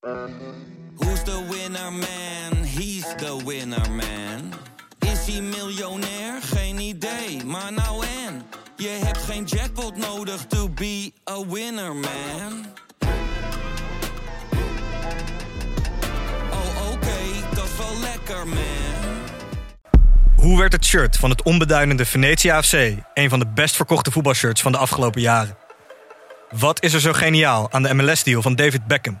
Who's the winner man? He's the winner man. Is hij miljonair? Geen idee, maar nou en. Je hebt geen jackpot nodig to be a winner man. Oh oké, dat is wel lekker man. Hoe werd het shirt van het onbeduidende Venetia FC een van de best verkochte voetbalshirts van de afgelopen jaren? Wat is er zo geniaal aan de MLS-deal van David Beckham?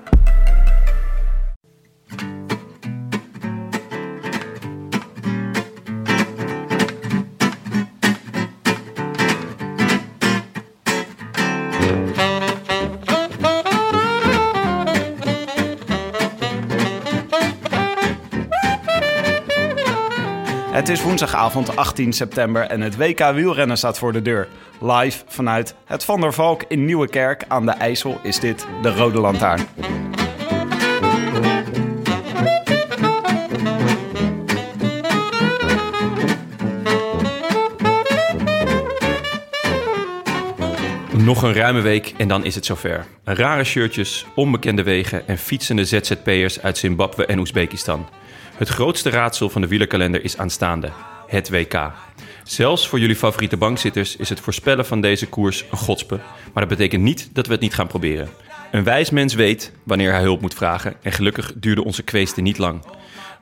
Het is woensdagavond 18 september en het WK wielrennen staat voor de deur. Live vanuit het Van der Valk in Nieuwekerk aan de IJssel is dit de Rode Lantaarn. Nog een ruime week en dan is het zover. Rare shirtjes, onbekende wegen en fietsende ZZP'ers uit Zimbabwe en Oezbekistan. Het grootste raadsel van de wielerkalender is aanstaande. Het WK. Zelfs voor jullie favoriete bankzitters is het voorspellen van deze koers een godspe. Maar dat betekent niet dat we het niet gaan proberen. Een wijs mens weet wanneer hij hulp moet vragen. En gelukkig duurde onze kweeste niet lang.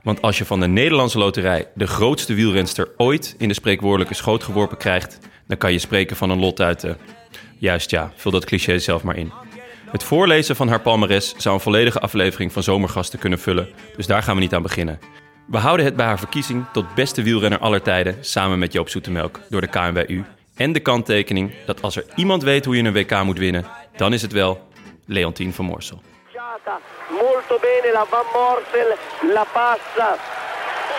Want als je van de Nederlandse loterij de grootste wielrenster ooit in de spreekwoordelijke schoot geworpen krijgt, dan kan je spreken van een lot uit de. Juist ja, vul dat cliché zelf maar in. Het voorlezen van haar palmares zou een volledige aflevering van Zomergasten kunnen vullen, dus daar gaan we niet aan beginnen. We houden het bij haar verkiezing tot beste wielrenner aller tijden samen met Joop Zoetemelk door de KNWU. En de kanttekening dat als er iemand weet hoe je een WK moet winnen, dan is het wel Leontien van Moorsel. molto bene la Van Morsel, la passa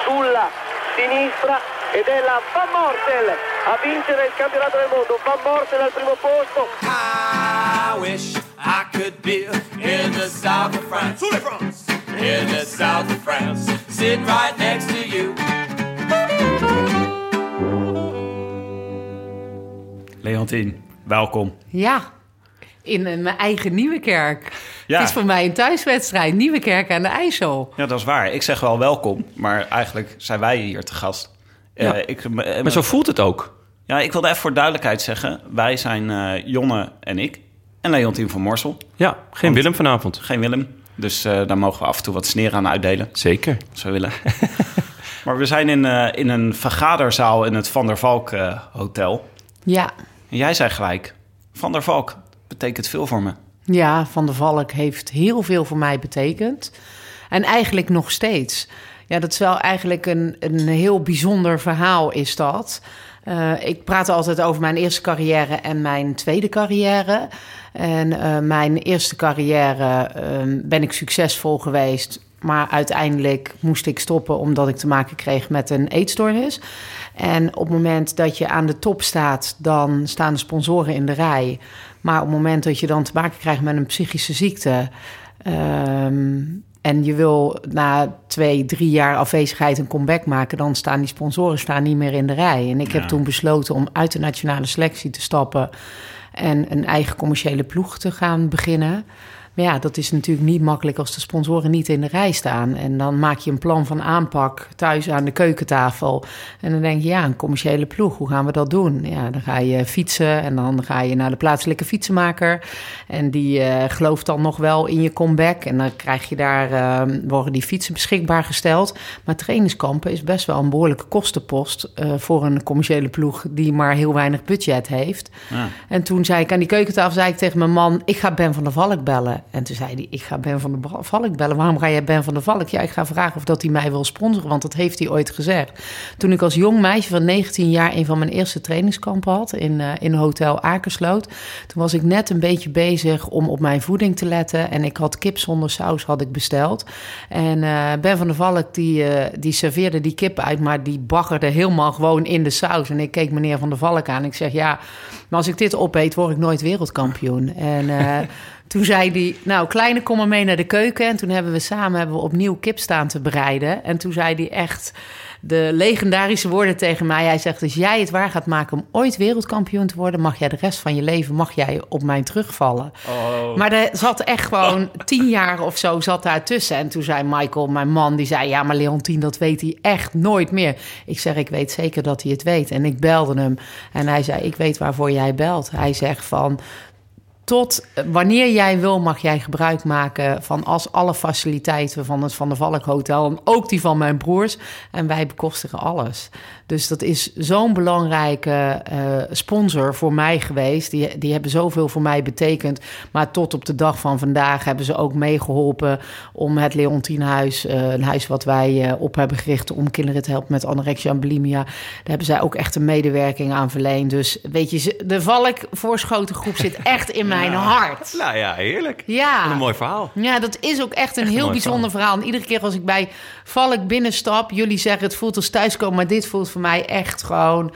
sulla sinistra ed è la Van Morsel a vincere il campionato del mondo. Van Morsel al primo posto. I wish I could be in the south of France. In the south of France. Sitting right next to you. Leontien, welkom. Ja, in eh, mijn eigen Nieuwekerk. Ja. Het is voor mij een thuiswedstrijd. Nieuwekerk aan de IJssel. Ja, dat is waar. Ik zeg wel welkom, maar eigenlijk zijn wij hier te gast. Eh, Ja. ik, eh, Maar zo voelt het ook. Ja, ik wilde even voor duidelijkheid zeggen. Wij zijn eh, Jonne en ik. En Leontien van Morsel. Ja, geen Willem vanavond. Geen Willem. Dus eh, daar mogen we af en toe wat sneer aan uitdelen. Zeker. Als we willen. maar we zijn in, eh, in een vergaderzaal in het Van der Valk eh, Hotel. Ja. En jij zei gelijk... Van der Valk betekent veel voor me. ja, Van der Valk heeft heel veel voor mij betekend. En eigenlijk nog steeds. Ja, dat is wel eigenlijk een, een heel bijzonder verhaal is dat. Eh, ik praat altijd over mijn eerste carrière en mijn tweede carrière. En eh, mijn eerste carrière eh, ben ik succesvol geweest. Maar uiteindelijk moest ik stoppen omdat ik te maken kreeg met een eetstoornis. En op het moment dat je aan de top staat, dan staan de sponsoren in de rij. Maar op het moment dat je dan te maken krijgt met een psychische ziekte. ehm, en je wil na twee, drie jaar afwezigheid een comeback maken, dan staan die sponsoren staan niet meer in de rij. En ik heb toen besloten om uit de nationale selectie te stappen en een eigen commerciële ploeg te gaan beginnen. Maar ja, dat is natuurlijk niet makkelijk als de sponsoren niet in de rij staan. En dan maak je een plan van aanpak thuis aan de keukentafel. En dan denk je, ja, een commerciële ploeg, hoe gaan we dat doen? Ja, dan ga je fietsen en dan ga je naar de plaatselijke fietsenmaker. En die eh, gelooft dan nog wel in je comeback. En dan krijg je daar, eh, worden die fietsen beschikbaar gesteld. Maar trainingskampen is best wel een behoorlijke kostenpost eh, voor een commerciële ploeg die maar heel weinig budget heeft. En toen zei ik aan die keukentafel zei ik tegen mijn man: Ik ga Ben van der Valk bellen. En toen zei hij, ik ga Ben van der Valk bellen. Waarom ga jij Ben van der Valk? Ja, ik ga vragen of dat hij mij wil sponsoren, want dat heeft hij ooit gezegd. Toen ik als jong meisje van 19 jaar een van mijn eerste trainingskampen had in, uh, in Hotel Akersloot. Toen was ik net een beetje bezig om op mijn voeding te letten. En ik had kip zonder saus had ik besteld. En uh, Ben van der Valk die, uh, die serveerde die kip uit, maar die baggerde helemaal gewoon in de saus. En ik keek meneer van der Valk aan. Ik zeg, ja, maar als ik dit opeet, word ik nooit wereldkampioen. En toen zei hij, nou, kleine, kom maar mee naar de keuken. En toen hebben we samen hebben we opnieuw kip staan te bereiden. En toen zei hij echt de legendarische woorden tegen mij. Hij zegt, als jij het waar gaat maken om ooit wereldkampioen te worden... mag jij de rest van je leven, mag jij op mij terugvallen. Oh. Maar er zat echt gewoon tien jaar of zo zat daar tussen. En toen zei Michael, mijn man, die zei... ja, maar Leontien, dat weet hij echt nooit meer. Ik zeg, ik weet zeker dat hij het weet. En ik belde hem. En hij zei, ik weet waarvoor jij belt. Hij zegt van tot wanneer jij wil, mag jij gebruik maken van als alle faciliteiten van het Van der Valk Hotel. En ook die van mijn broers. En wij bekostigen alles. Dus dat is zo'n belangrijke uh, sponsor voor mij geweest. Die, die hebben zoveel voor mij betekend. Maar tot op de dag van vandaag hebben ze ook meegeholpen om het Leontienhuis, uh, een huis wat wij uh, op hebben gericht om kinderen te helpen met anorexia en bulimia. Daar hebben zij ook echt een medewerking aan verleend. Dus weet je, de Valk voorschotengroep zit echt in mijn ja. hart. Nou ja, heerlijk. Ja. En een mooi verhaal. Ja, dat is ook echt een Echt heel bijzonder verhaal. En iedere keer als ik bij Valk binnenstap, jullie zeggen het voelt als thuiskomen, maar dit voelt voor mij echt gewoon.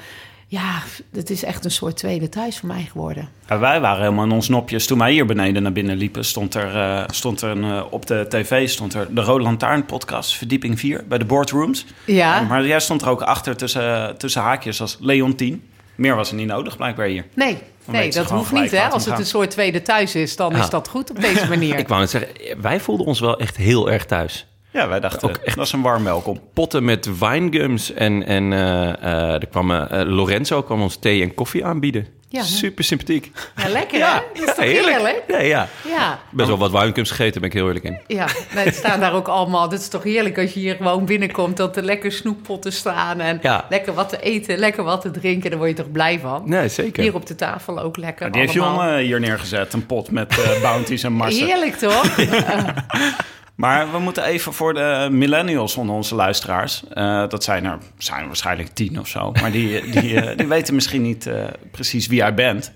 Ja, het is echt een soort tweede thuis voor mij geworden. Ja, wij waren helemaal in ons nopjes. Toen wij hier beneden naar binnen liepen, stond er, uh, stond er een, uh, op de tv stond er de Rode Lantaarn podcast, verdieping 4, bij de boardrooms. Ja. Uh, maar jij stond er ook achter tussen, tussen haakjes als Leontien. Meer was er niet nodig, blijkbaar hier. Nee, Dan nee dat hoeft niet. Hè? Als het een soort tweede thuis is, dan Ja. is dat goed op deze manier. Ik wou net zeggen, wij voelden ons wel echt heel erg thuis. Ja, wij dachten, Ook echt- dat is een warm welkom. Potten met winegums en, en eh, eh, er kwam eh, Lorenzo kwam ons thee en koffie aanbieden. Ja? Super sympathiek. Ja, lekker hè? Dat is toch heerlijk? Ja, ja. Ja. Best wel wat winegums gegeten, ben ik heel eerlijk in. Ja, nee, het staan daar ook allemaal. Het is toch heerlijk als je hier gewoon binnenkomt, dat er lekker snoeppotten staan en Ja. lekker wat te eten, lekker wat te drinken. Daar word je toch blij van. Nee, zeker. Hier op de tafel ook lekker. Die heeft allemaal. Jon eh, hier neergezet, een pot met eh, bounties en marsen. Heerlijk toch? Maar we moeten even voor de millennials onder onze luisteraars. eh, dat zijn er zijn waarschijnlijk tien of zo. Maar die, die, eh, die weten misschien niet eh, precies wie jij bent.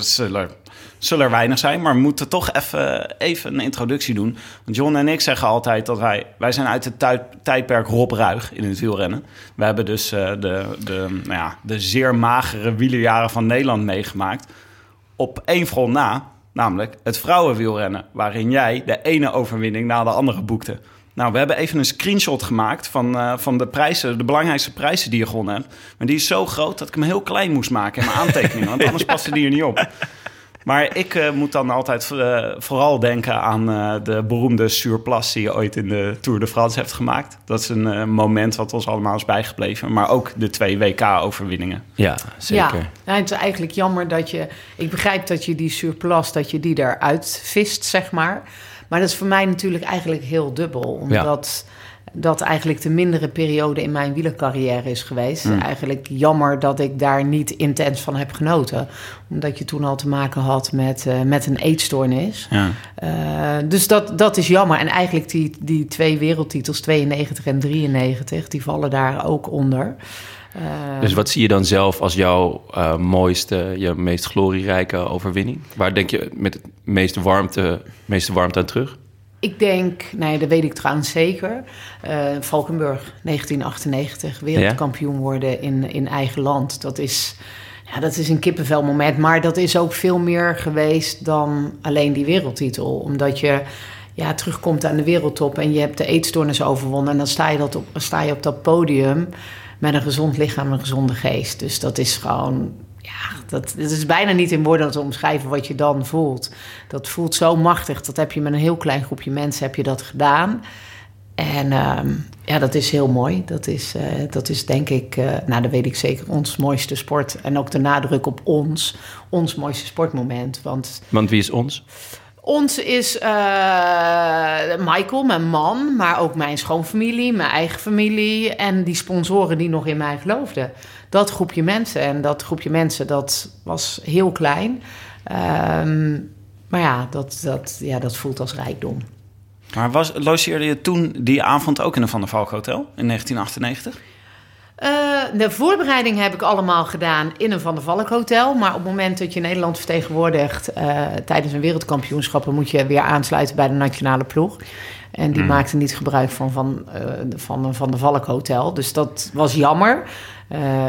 Zullen, zullen er weinig zijn. Maar we moeten toch even, even een introductie doen. Want John en ik zeggen altijd dat wij... Wij zijn uit het tijdperk Rob Ruig in het wielrennen. We hebben dus de, de, nou ja, de zeer magere wielerjaren van Nederland meegemaakt. Op één front na, namelijk het vrouwenwielrennen, waarin jij de ene overwinning na de andere boekte. Nou, we hebben even een screenshot gemaakt van, eh, van de prijzen, de belangrijkste prijzen die je gewonnen hebt. Maar die is zo groot dat ik hem heel klein moest maken in mijn aantekeningen, want anders paste die er niet op. Maar ik eh, moet dan altijd eh, vooral denken aan eh, de beroemde surplus die je ooit in de Tour de France hebt gemaakt. Dat is een eh, moment wat ons allemaal is bijgebleven. Maar ook de twee WK-overwinningen. Ja, zeker. Ja, ja, het is eigenlijk jammer dat je... Ik begrijp dat je die surplus, dat je die eruit vist, zeg maar. Maar dat is voor mij natuurlijk eigenlijk heel dubbel. Omdat dat eigenlijk de mindere periode in mijn wielercarrière is geweest. Hmm. Eigenlijk jammer dat ik daar niet intens van heb genoten. Omdat je toen al te maken had met, eh, met een eetstoornis. Ja. Eh, dus dat, dat is jammer. En eigenlijk die, die twee wereldtitels, 92 en 93, die vallen daar ook onder. Eh, Dus wat zie je dan zelf als jouw mooiste, je meest glorierijke overwinning? Waar denk je met het meeste warmte, meeste warmte aan terug? Ik denk, nee, dat weet ik trouwens zeker. eh, Valkenburg, 1998, wereldkampioen worden in, in eigen land. Dat is, ja, dat is een kippenvelmoment. Maar dat is ook veel meer geweest dan alleen die wereldtitel. Omdat je ja, terugkomt aan de wereldtop en je hebt de eetstoornis overwonnen. En dan sta je, dat op, sta je op dat podium met een gezond lichaam en een gezonde geest. Dus dat is gewoon ja, dat, het is bijna niet in woorden te omschrijven wat je dan voelt. Dat voelt zo machtig. Dat heb je met een heel klein groepje mensen heb je dat gedaan. En ehm, ja, dat is heel mooi. Dat is, eh, dat is denk ik, eh, nou dat weet ik zeker, ons mooiste sport. En ook de nadruk op ons, ons mooiste sportmoment. Want Want wie is ons? ons is eh, Michael, mijn man, maar ook mijn schoonfamilie, mijn eigen familie en die sponsoren die nog in mij geloofden. Dat groepje mensen en dat groepje mensen dat was heel klein. Ehm, Maar ja dat, dat, ja, dat voelt als rijkdom. Maar was, logeerde je toen die avond ook in een Van der Valk Hotel in 1998? Eh, de voorbereiding heb ik allemaal gedaan in een Van der Valk hotel. Maar op het moment dat je Nederland vertegenwoordigt eh, tijdens een wereldkampioenschap... dan moet je weer aansluiten bij de nationale ploeg. En die maakte niet gebruik van, van, eh, van een Van der Valk hotel. Dus dat was jammer.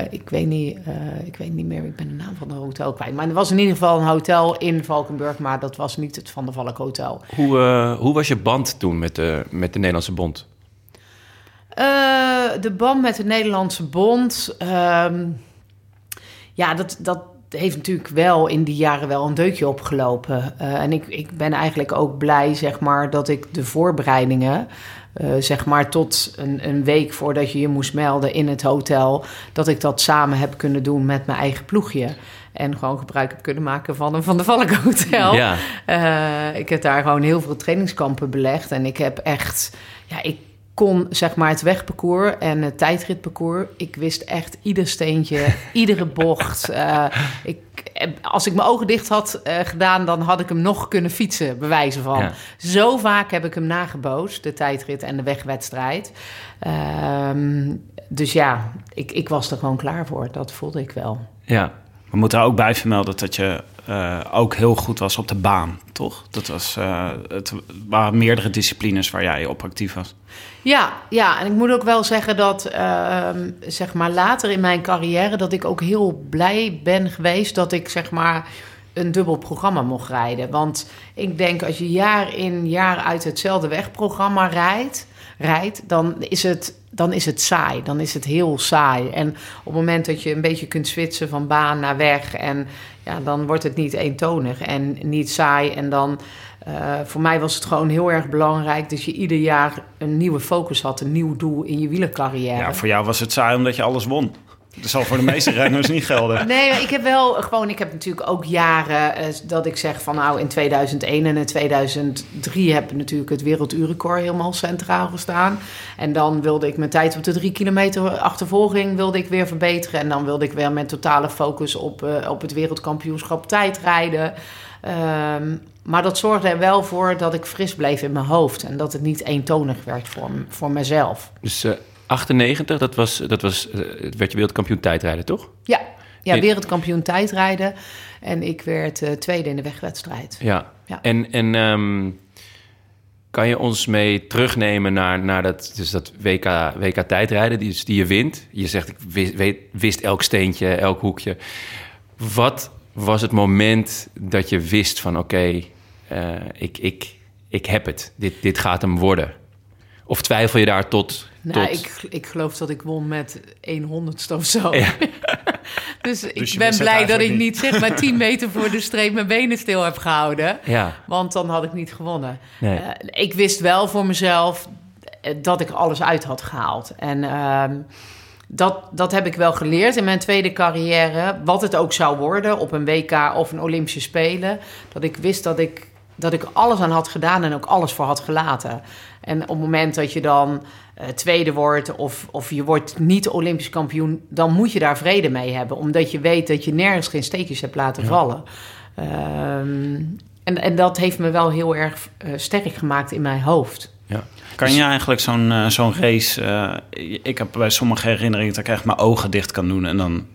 Ik, weet niet, ik weet niet meer, ik ben de naam van het hotel kwijt. Maar er was in ieder geval een hotel in Valkenburg... maar dat was niet het Van der Valk hotel. Hoe, hoe was je band toen met de, met de Nederlandse bond? Eh, de band met de Nederlandse Bond. ehm, ja, dat, dat heeft natuurlijk wel in die jaren wel een deukje opgelopen. Eh, en ik, ik ben eigenlijk ook blij, zeg maar, dat ik de voorbereidingen. eh, zeg maar tot een, een week voordat je je moest melden in het hotel. dat ik dat samen heb kunnen doen met mijn eigen ploegje. En gewoon gebruik heb kunnen maken van een Van de Valk Hotel. Ja. Ik heb daar gewoon heel veel trainingskampen belegd. En ik heb echt, ja, ik kon zeg maar het wegparcours en het tijdritparcours. Ik wist echt ieder steentje, iedere bocht. Eh, ik, als ik mijn ogen dicht had eh, gedaan, dan had ik hem nog kunnen fietsen, bewijzen van. Ja. Zo vaak heb ik hem nagebootst, de tijdrit en de wegwedstrijd. Ehm, dus ja, ik, ik was er gewoon klaar voor. Dat voelde ik wel. Ja. We moeten er ook bij vermelden dat je eh, ook heel goed was op de baan, toch? Dat was, eh, het waren meerdere disciplines waar jij op actief was. Ja, ja, en ik moet ook wel zeggen dat, ehm, zeg maar, later in mijn carrière... dat ik ook heel blij ben geweest dat ik, zeg maar, een dubbel programma mocht rijden. Want ik denk, als je jaar in, jaar uit hetzelfde wegprogramma rijdt... rijdt dan, is het, dan is het saai. Dan is het heel saai. En op het moment dat je een beetje kunt switchen van baan naar weg... en ja, dan wordt het niet eentonig en niet saai. En dan... Eh, voor mij was het gewoon heel erg belangrijk dat je ieder jaar een nieuwe focus had, een nieuw doel in je wielercarrière. Ja, voor jou was het saai omdat je alles won. Dat zal voor de meeste renners niet gelden. Nee, ik heb wel gewoon, ik heb natuurlijk ook jaren eh, dat ik zeg van nou in 2001 en in 2003 heb ik natuurlijk het werelduurrecord helemaal centraal gestaan. En dan wilde ik mijn tijd op de drie kilometer achtervolging wilde ik weer verbeteren. En dan wilde ik weer met totale focus op, eh, op het wereldkampioenschap tijdrijden. Ehm, maar dat zorgde er wel voor dat ik fris bleef in mijn hoofd. En dat het niet eentonig werd voor, voor mezelf. Dus eh 98, dat was, dat was, eh, werd je wereldkampioen tijdrijden, toch? Ja, ja wereldkampioen tijdrijden. En ik werd eh, tweede in de wegwedstrijd. Ja. Ja. En, en ehm, kan je ons mee terugnemen naar, naar dat, dus dat WK, WK tijdrijden die, die je wint? Je zegt, ik wist, weet, wist elk steentje, elk hoekje. Wat was het moment dat je wist van... oké, eh, ik, ik, ik heb het. Dit, dit gaat hem worden. Of twijfel je daar tot... Nou, tot... ik, ik geloof dat ik won met 1 honderdste of zo. Ja. dus ik wist ben blij dat ik niet. niet zeg maar 10 meter voor de streep mijn benen stil heb gehouden. Ja. Want dan had ik niet gewonnen. Nee. Eh, ik wist wel voor mezelf eh, dat ik alles uit had gehaald. En ehm, dat, dat heb ik wel geleerd in mijn tweede carrière. Wat het ook zou worden op een WK of een Olympische Spelen. Dat ik wist dat ik, dat ik alles aan had gedaan en ook alles voor had gelaten. En op het moment dat je dan eh, tweede wordt of, of je wordt niet Olympisch kampioen... dan moet je daar vrede mee hebben. Omdat je weet dat je nergens geen steekjes hebt laten vallen. Ehm, en, en dat heeft me wel heel erg eh, sterk gemaakt in mijn hoofd. ja. Kan je eigenlijk zo'n eh, zo'n race... ik heb bij sommige herinneringen dat ik echt mijn ogen dicht kan doen... en dan,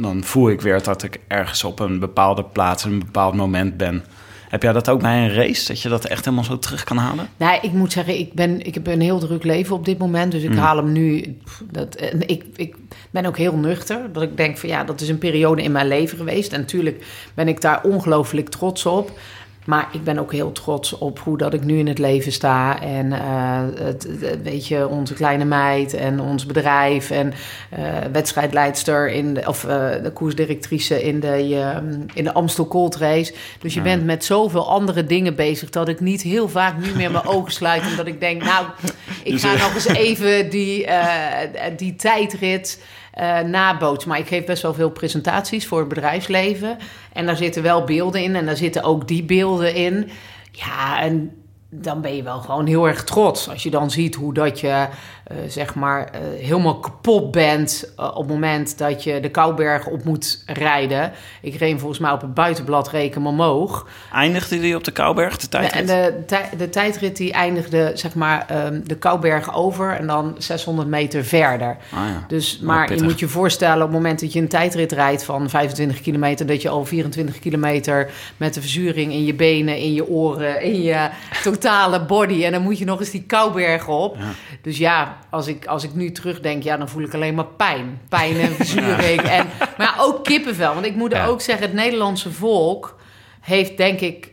dan voel ik weer dat ik ergens op een bepaalde plaats... een bepaald moment ben. Heb jij dat ook bij een race? Dat je dat echt helemaal zo terug kan halen? Nou, ik moet zeggen, ik, ben, ik heb een heel druk leven op dit moment. Dus ik haal hem nu. Dat, en ik, ik ben ook heel nuchter. Dat ik denk van ja, dat is een periode in mijn leven geweest. En natuurlijk ben ik daar ongelooflijk trots op. Maar ik ben ook heel trots op hoe dat ik nu in het leven sta. En eh, het, weet je, onze kleine meid en ons bedrijf. En eh, wedstrijdleidster in de, of eh, de koersdirectrice in de, in de Amstel Gold Race. Dus je bent met zoveel andere dingen bezig dat ik niet heel vaak nu meer mijn ogen sluit. En dat ik denk, nou, ik ga nog eens even die, die tijdrit eh nabootsen. Maar ik geef best wel veel presentaties voor het bedrijfsleven. En daar zitten wel beelden in. En daar zitten ook die beelden in. Ja, en dan ben je wel gewoon heel erg trots. Als je dan ziet hoe dat je, eh, zeg maar, eh, helemaal kapot bent... eh, op het moment dat je de Kouberg op moet rijden. Ik reed volgens mij op het buitenblad reken omhoog. Eindigde die op de Kouberg, de En tijdrit? de, tij- de tijdrit die eindigde, zeg maar, ehm, de Kouberg over... en dan 600 meter verder. Ah, ja. Dus, maar je moet je voorstellen, op het moment dat je een tijdrit rijdt van 25 kilometer, dat je al 24 kilometer met de verzuring in je benen, in je oren, in je totale body. En dan moet je nog eens die koubergen op. Dus ja, als ik, als ik nu terugdenk, ja, dan voel ik alleen maar pijn. Pijn en verzuring. En, maar ja, ook kippenvel. Want ik moet Ja. ook zeggen, het Nederlandse volk heeft denk ik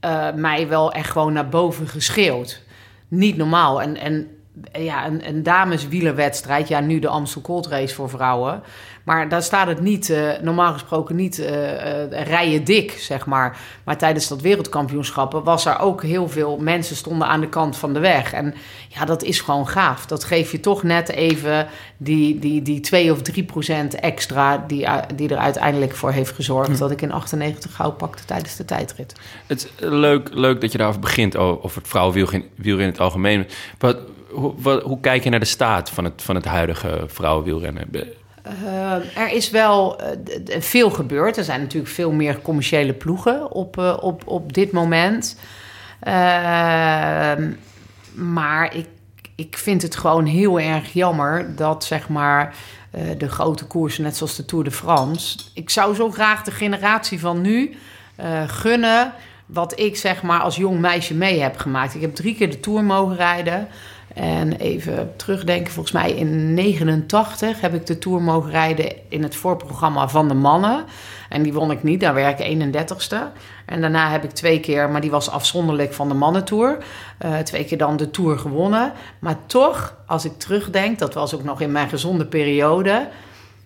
eh, mij wel echt gewoon naar boven geschreeuwd. Niet normaal. En, en ja, een, een dameswielerwedstrijd, ja, nu de Amstel Gold Race voor vrouwen. Maar daar staat het niet, eh, normaal gesproken niet eh, eh, rijen dik, zeg maar. Maar tijdens dat wereldkampioenschappen was er ook heel veel mensen stonden aan de kant van de weg. En ja, dat is gewoon gaaf. Dat geeft je toch net even die, die, die 2 of 3 procent extra die, die er uiteindelijk voor heeft gezorgd dat ik in 98 goud pakte tijdens de tijdrit. Het is leuk, leuk dat je daarover begint, over het vrouwenwielrennen in het algemeen. Wat, hoe, wat, hoe kijk je naar de staat van het, van het huidige vrouwenwielrennen? Uh, er is wel d- veel gebeurd. Er zijn natuurlijk veel meer commerciële ploegen op, uh, op, op dit moment. Ehm, maar ik, ik vind het gewoon heel erg jammer dat zeg maar eh, de grote koersen, net zoals de Tour de France. Ik zou zo graag de generatie van nu eh, gunnen wat ik zeg maar als jong meisje mee heb gemaakt. Ik heb drie keer de Tour mogen rijden. En even terugdenken, volgens mij in 89 heb ik de Tour mogen rijden in het voorprogramma van de mannen. En die won ik niet, daar werd ik 31ste. En daarna heb ik twee keer, maar die was afzonderlijk van de mannentour. Uh, twee keer dan de Tour gewonnen. Maar toch, als ik terugdenk, dat was ook nog in mijn gezonde periode...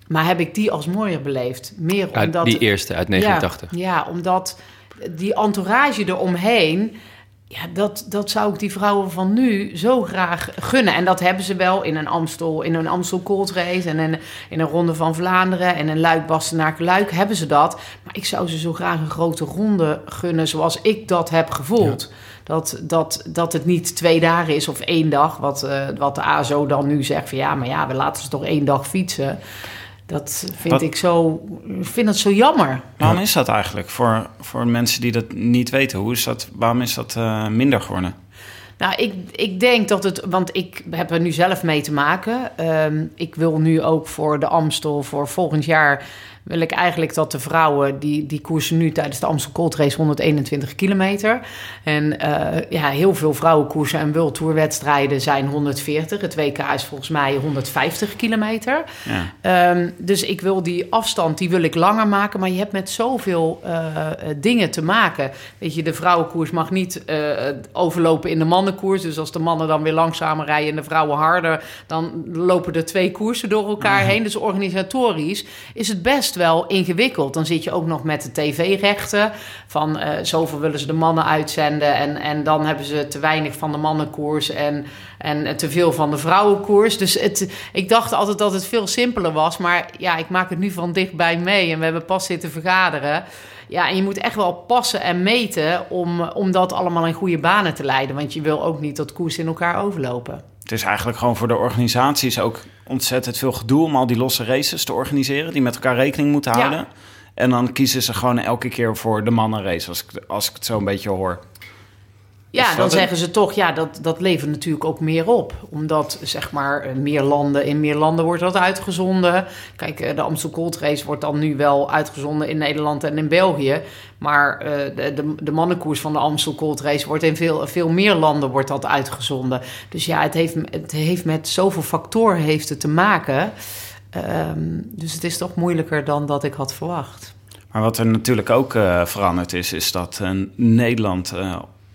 Maar heb ik die als mooier beleefd. Meer Uit omdat... die eerste, uit 89. Ja, ja, omdat die entourage eromheen... Ja, dat, dat zou ik die vrouwen van nu zo graag gunnen. En dat hebben ze wel in een Amstel, in een Amstel Cold Race... en in, in een Ronde van Vlaanderen en een Luik Bastenaken Luik hebben ze dat. Maar ik zou ze zo graag een grote ronde gunnen zoals ik dat heb gevoeld. Ja. Dat, dat, dat het niet twee dagen is of één dag, wat, uh, wat de ASO dan nu zegt... van ja, maar ja, we laten ze toch één dag fietsen... Dat vind Wat? ik zo, vind dat zo jammer. Waarom is dat eigenlijk voor, voor mensen die dat niet weten? Hoe is dat, waarom is dat uh, minder geworden? Nou, ik, ik denk dat het, want ik heb er nu zelf mee te maken. Um, ik wil nu ook voor de Amstel voor volgend jaar wil ik eigenlijk dat de vrouwen die, die koersen nu tijdens de Amstel Gold Race 121 kilometer. En uh, ja, heel veel vrouwenkoersen en World Tour wedstrijden zijn 140. Het WK is volgens mij 150 kilometer. Ja. Um, dus ik wil die afstand, die wil ik langer maken. Maar je hebt met zoveel uh, dingen te maken. Weet je, de vrouwenkoers mag niet uh, overlopen in de mannenkoers. Dus als de mannen dan weer langzamer rijden en de vrouwen harder... dan lopen er twee koersen door elkaar ja. heen. Dus organisatorisch is het best wel ingewikkeld. Dan zit je ook nog met de tv-rechten. Van uh, zoveel willen ze de mannen uitzenden. En, en dan hebben ze te weinig van de mannenkoers. En, en te veel van de vrouwenkoers. Dus het, ik dacht altijd dat het veel simpeler was. Maar ja, ik maak het nu van dichtbij mee. En we hebben pas zitten vergaderen. Ja, en je moet echt wel passen en meten om, om dat allemaal in goede banen te leiden. Want je wil ook niet dat koers in elkaar overlopen. Het is eigenlijk gewoon voor de organisaties ook ontzettend veel gedoe om al die losse races te organiseren, die met elkaar rekening moeten houden. Ja. En dan kiezen ze gewoon elke keer voor de mannenrace, als ik, als ik het zo een beetje hoor. Ja, dan zeggen ze toch, ja, dat, dat levert natuurlijk ook meer op. Omdat, zeg maar, meer landen, in meer landen wordt dat uitgezonden. Kijk, de Amstel Gold Race wordt dan nu wel uitgezonden in Nederland en in België. Maar uh, de, de, de, mannenkoers van de Amstel Gold Race wordt in veel, veel meer landen wordt dat uitgezonden. Dus ja, het heeft, het heeft met zoveel factoren heeft het te maken. Um, dus het is toch moeilijker dan dat ik had verwacht. Maar wat er natuurlijk ook uh, veranderd is, is dat uh, Nederland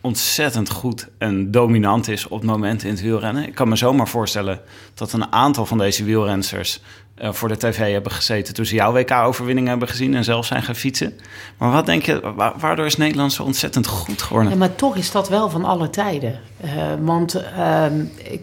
ontzettend goed en dominant is op het moment in het wielrennen. Ik kan me zomaar voorstellen dat een aantal van deze wielrenners uh, voor de tv hebben gezeten toen ze jouw WK-overwinning hebben gezien en zelf zijn gaan fietsen. Maar wat denk je, wa waardoor is Nederland zo ontzettend goed geworden? Ja, maar toch is dat wel van alle tijden. Uh, want uh,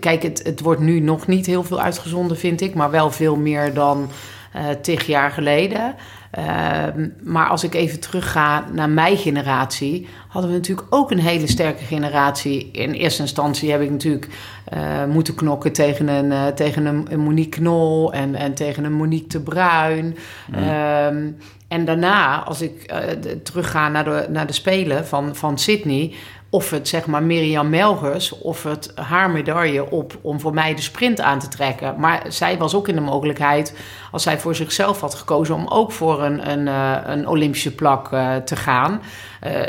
kijk, het, het wordt nu nog niet heel veel uitgezonden, vind ik, maar wel veel meer dan uh, tig jaar geleden. Ehm, maar als ik even terugga naar mijn generatie, hadden we natuurlijk ook een hele sterke generatie. In eerste instantie heb ik natuurlijk eh, moeten knokken tegen een, eh, tegen een, Monique Knol en, en tegen een Monique de Bruin. Ehm, en daarna, als ik eh, terugga naar de, naar de Spelen van, van Sydney... of het zeg maar Mirjam Melgers of het haar medaille op... om voor mij de sprint aan te trekken. Maar zij was ook in de mogelijkheid, als zij voor zichzelf had gekozen... om ook voor een, een, eh, een Olympische plak eh, te gaan.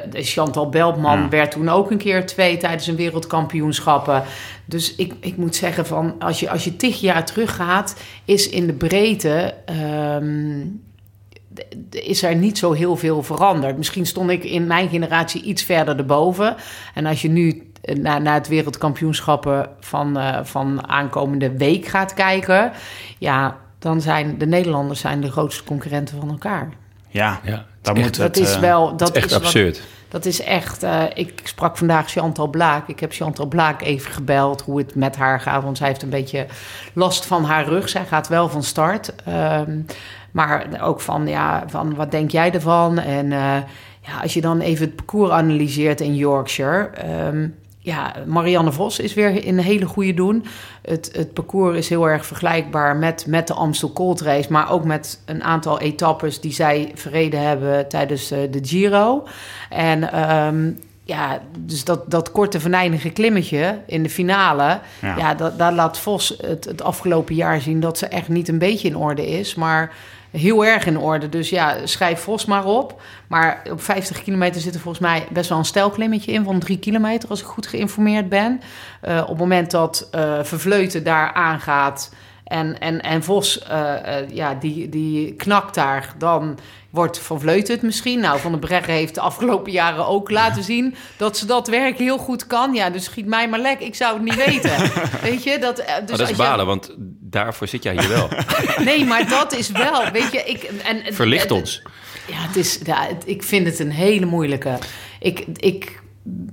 De Chantal Beltman werd toen ook een keer twee tijdens een wereldkampioenschappen. Dus ik, ik moet zeggen, van, als, je, als je tig jaar teruggaat... is in de breedte... ehm, is er niet zo heel veel veranderd. Misschien stond ik in mijn generatie iets verder erboven. En als je nu eh, naar, naar het wereldkampioenschappen van, eh, van aankomende week gaat kijken... ja, dan zijn de Nederlanders zijn de grootste concurrenten van elkaar. Ja, Ja, echt- moet Dat het... is eh, wel... Dat Dat is echt absurd. dat is echt. eh, ik sprak vandaag Chantal Blaak. Ik heb Chantal Blaak even gebeld hoe het met haar gaat. Want zij heeft een beetje last van haar rug. Zij gaat wel van start. Ehm, maar ook van, ja, van wat denk jij ervan? En eh, ja, als je dan even het parcours analyseert in Yorkshire. ehm, ja, Marianne Vos is weer in een hele goede doen. Het, het parcours is heel erg vergelijkbaar met, met de Amstel Gold Race... maar ook met een aantal etappes die zij verreden hebben tijdens eh, de Giro. En ehm, ja, dus dat, dat korte venijnige klimmetje in de finale... Ja. ja, dat, daar laat Vos het, het afgelopen jaar zien... dat ze echt niet een beetje in orde is, maar heel erg in orde. Dus ja, schrijf Vos maar op. Maar op 50 kilometer zit er volgens mij best wel een stijlklimmetje in... van drie kilometer, als ik goed geïnformeerd ben. Eh, op het moment dat eh Vervleuten daar aangaat... En, en, en Vos, eh, ja, die, die knakt daar. Dan wordt het misschien. Nou, Van den Breggen heeft de afgelopen jaren ook laten zien... dat ze dat werk heel goed kan. Ja, dus schiet mij maar lek. Ik zou het niet weten. Weet je? Dat, eh, dus Maar dat is balen, want daarvoor zit jij hier wel. Nee, maar dat is wel, weet je... Ik, en, Verlicht ons. Ja, het is, ja, ik vind het een hele moeilijke. Ik, ik,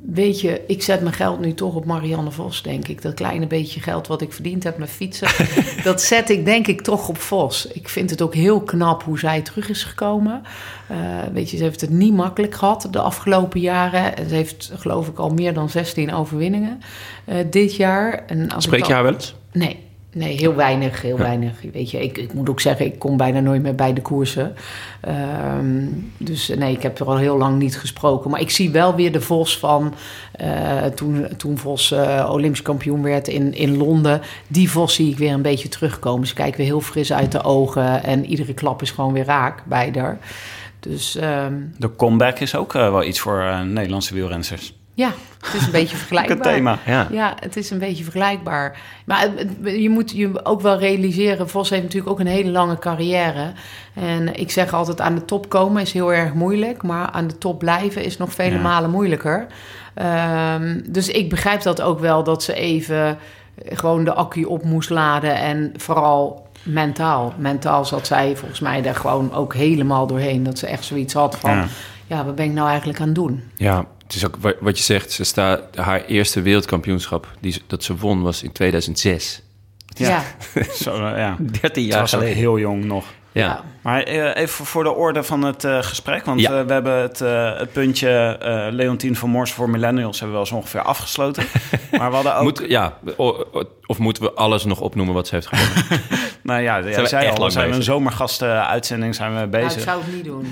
weet je, ik zet mijn geld nu toch op Marianne Vos, denk ik. Dat kleine beetje geld wat ik verdiend heb met fietsen... dat zet ik denk ik toch op Vos. Ik vind het ook heel knap hoe zij terug is gekomen. Eh, weet je, ze heeft het niet makkelijk gehad de afgelopen jaren. Ze heeft geloof ik al meer dan 16 overwinningen eh, dit jaar. En als Spreek je haar wel eens? Nee, nee, heel weinig, heel weinig. Weet je, ik, ik moet ook zeggen, ik kom bijna nooit meer bij de koersen. Ehm, dus nee, ik heb er al heel lang niet gesproken. Maar ik zie wel weer de Vos van eh, toen, toen Vos eh, Olympisch kampioen werd in, in Londen. Die Vos zie ik weer een beetje terugkomen. Ze kijken weer heel fris uit de ogen en iedere klap is gewoon weer raak bij haar. Dus ehm, De comeback is ook eh, wel iets voor Nederlandse wielrenners. ja, het is een beetje vergelijkbaar. Het thema. Ja. Ja, het is een beetje vergelijkbaar. Maar je moet je ook wel realiseren... Vos heeft natuurlijk ook een hele lange carrière. En ik zeg altijd, aan de top komen is heel erg moeilijk... maar aan de top blijven is nog vele Ja. malen moeilijker. Ehm, dus ik begrijp dat ook wel, dat ze even gewoon de accu op moest laden... en vooral mentaal. Mentaal zat zij volgens mij daar gewoon ook helemaal doorheen. Dat ze echt zoiets had van... Ja. ja, wat ben ik nou eigenlijk aan het doen? Ja, het is ook wa- wat je zegt. Ze staat, haar eerste wereldkampioenschap die, dat ze won was in 2006. Ja, Zo, eh, ja. 13 Ze was ook heel jong nog. Ja. Maar eh, even voor de orde van het eh, gesprek. Want Ja. eh, we hebben het, eh, het puntje eh Leontien van Mors voor Millennials... hebben we wel eens ongeveer afgesloten. maar we hadden ook... Moet, ja, o- o- of moeten we alles nog opnoemen wat ze heeft gewonnen? nou ja, zei echt al, zijn we een bezig. zomergasten-uitzending zijn we nou, ik bezig. zou het niet doen.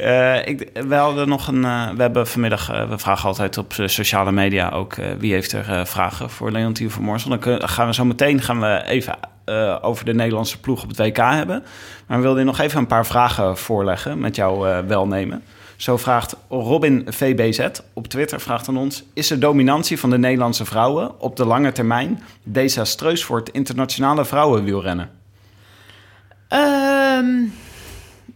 Eh, ik, we hadden nog een. eh, we hebben vanmiddag. eh, we vragen altijd op sociale media ook. wie heeft er vragen voor Leontien van Moorsel. Dan gaan we zo meteen gaan we even over de Nederlandse ploeg op het WK hebben. Maar we wilden nog even een paar vragen voorleggen met jouw welnemen. Zo vraagt Robin VBZ op Twitter vraagt aan ons: Is de dominantie van de Nederlandse vrouwen op de lange termijn desastreus voor het internationale vrouwenwielrennen? Ehm,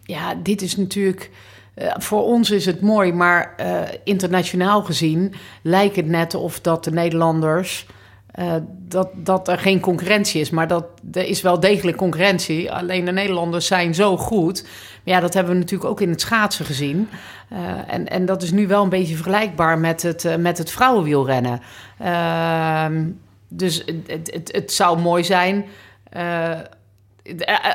ja, dit is natuurlijk. Eh, voor ons is het mooi, maar eh, internationaal gezien lijkt het net of dat de Nederlanders. eh, dat, dat er geen concurrentie is, maar dat er is wel degelijk concurrentie. Alleen de Nederlanders zijn zo goed. Ja, dat hebben we natuurlijk ook in het schaatsen gezien. En, en dat is nu wel een beetje vergelijkbaar met het, met het vrouwenwielrennen. Ehm, dus het, het, het, zou mooi zijn.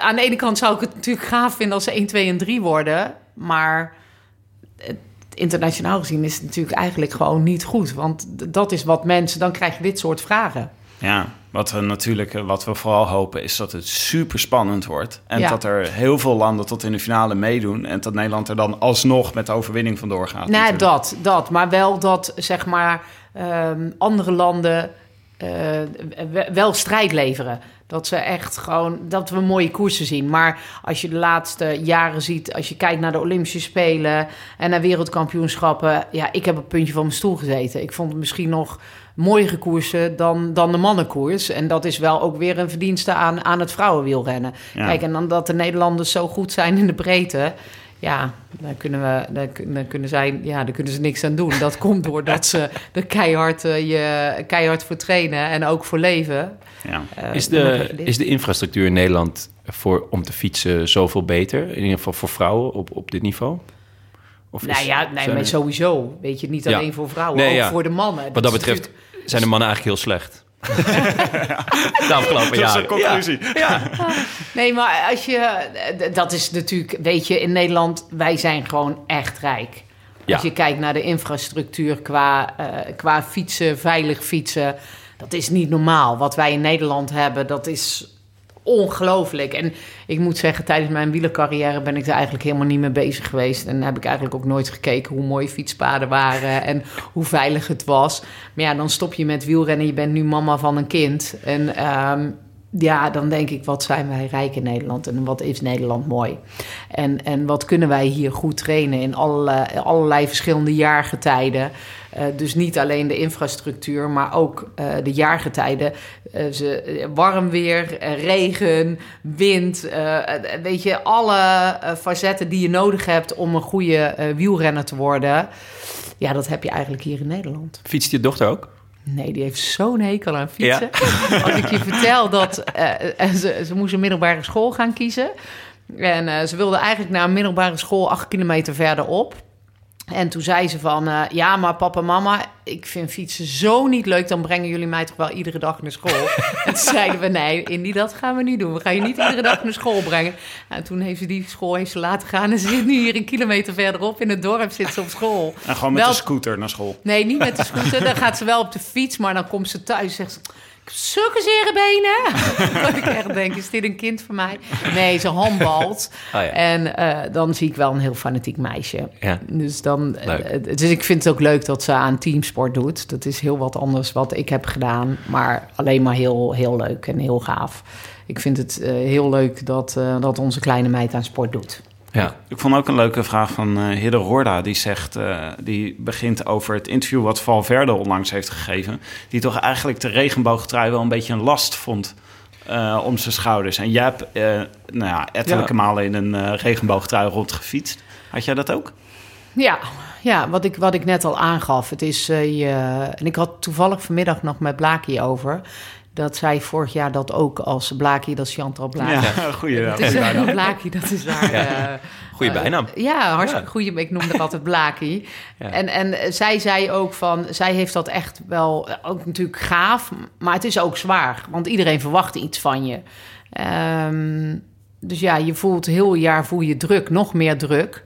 aan de ene kant zou ik het natuurlijk gaaf vinden als ze 1, 2 en 3 worden. Maar het- internationaal gezien is het natuurlijk eigenlijk gewoon niet goed. Want dat is wat mensen, dan krijg je dit soort vragen. Ja, wat we natuurlijk, eh, wat we vooral hopen is dat het super spannend wordt. En Ja. dat er heel veel landen tot in de finale meeddoen. En dat Nederland er dan alsnog met de overwinning vandoor gaat. Natuurlijk. dat, dat. Maar wel dat, zeg maar, ehm, andere landen eh, we- wel strijd leveren. Dat ze echt gewoon, dat we mooie koersen zien. Maar als je de laatste jaren ziet, als je kijkt naar de Olympische Spelen en naar wereldkampioenschappen. Ja, ik heb op het puntje van mijn stoel gezeten. Ik vond het misschien nog mooiere koersen dan, dan de mannenkoers. En dat is wel ook weer een verdienste aan, aan het vrouwenwielrennen. Ja. Kijk, en dan dat de Nederlanders zo goed zijn in de breedte. Ja, daar kunnen, we, daar, daar kunnen, zij, ja, daar kunnen ze niks aan doen. Dat komt doordat ze er keihard, eh, je, keihard voor trainen en ook voor leven. Ja. Eh, Is de, is de infrastructuur in Nederland voor, om te fietsen zoveel beter? In ieder geval voor vrouwen op, op dit niveau? Of Nou is- ja, nee, maar er- sowieso. Weet je, niet Ja. alleen voor vrouwen, Nee, ook ja. voor de mannen. Wat dat is betreft natuurlijk- zijn de mannen eigenlijk heel slecht. De afgelopen Dat is jaren. de conclusie. Nee, maar als je... Dat is natuurlijk... Weet je, in Nederland, wij zijn gewoon echt rijk. Ja. Als je kijkt naar de infrastructuur qua, eh, qua fietsen, veilig fietsen... Dat is niet normaal. Wat wij in Nederland hebben, dat is ongelooflijk. En ik moet zeggen, tijdens mijn wielercarrière ben ik er eigenlijk helemaal niet mee bezig geweest. En heb ik eigenlijk ook nooit gekeken hoe mooi fietspaden waren en hoe veilig het was. Maar ja, dan stop je met wielrennen. Je bent nu mama van een kind. En ehm, ja, dan denk ik, wat zijn wij rijk in Nederland en wat is Nederland mooi? En, en wat kunnen wij hier goed trainen in allerlei, allerlei verschillende jaargetijden? Eh, dus niet alleen de infrastructuur, maar ook eh, de jaargetijden. Eh, ze, warm weer, regen, wind. weet je, alle facetten die je nodig hebt om een goede wielrenner te worden. Ja, dat heb je eigenlijk hier in Nederland. Fietst je dochter ook? Nee, die heeft zo'n hekel aan fietsen. Als ik je vertel dat eh, eh, ze, ze moest een middelbare school gaan kiezen. En eh, ze wilde eigenlijk naar een middelbare school acht kilometer verderop. En toen zei ze van, eh, ja, maar papa en mama, ik vind fietsen zo niet leuk. Dan brengen jullie mij toch wel iedere dag naar school. en toen zeiden we, nee, Indy, dat gaan we niet doen. We gaan je niet iedere dag naar school brengen. En toen heeft ze die school heeft ze laten gaan. En ze zit nu hier een kilometer verderop in het dorp, zit ze op school. En gewoon met Wel- de scooter naar school. Nee, niet met de scooter. Dan gaat ze wel op de fiets, maar dan komt ze thuis en zegt ze... Zulke zere benen. dat ik echt denk, is dit een kind van mij? Nee, ze handbalt. Oh ja. En eh, dan zie ik wel een heel fanatiek meisje. Ja. Dus, dan, Leuk. eh, dus ik vind het ook leuk dat ze aan teamsport doet. Dat is heel wat anders wat ik heb gedaan. Maar alleen maar heel, heel leuk en heel gaaf. Ik vind het eh, heel leuk dat, eh, dat onze kleine meid aan sport doet. Ja. Ik vond ook een leuke vraag van eh Hidde Roorda. Die zegt, eh, die begint over het interview wat Valverde onlangs heeft gegeven. Die toch eigenlijk de regenboogtrui wel een beetje een last vond eh, om zijn schouders. En jij hebt eh, nou ja, ettelijke Ja. malen in een eh, regenboogtrui rondgefietst. Had jij dat ook? Ja, ja wat, ik, wat ik net al aangaf. Het is, eh, je, en ik had toevallig vanmiddag nog met Blaakie over. Dat zij vorig jaar dat ook als Blaakie, dat is Chantal Blaakie. Ja, goeie. Dat ja. Blaakie, dat is haar... eh, Goeie eh, bijnaam. ja, hartstikke Ja. goeie. Ik noemde haar altijd Blaakie. Ja. En, en zij zei ook van... Zij heeft dat echt wel... Ook natuurlijk gaaf, maar het is ook zwaar. Want iedereen verwacht iets van je. Ehm, dus ja, je voelt heel jaar voel je druk, nog meer druk.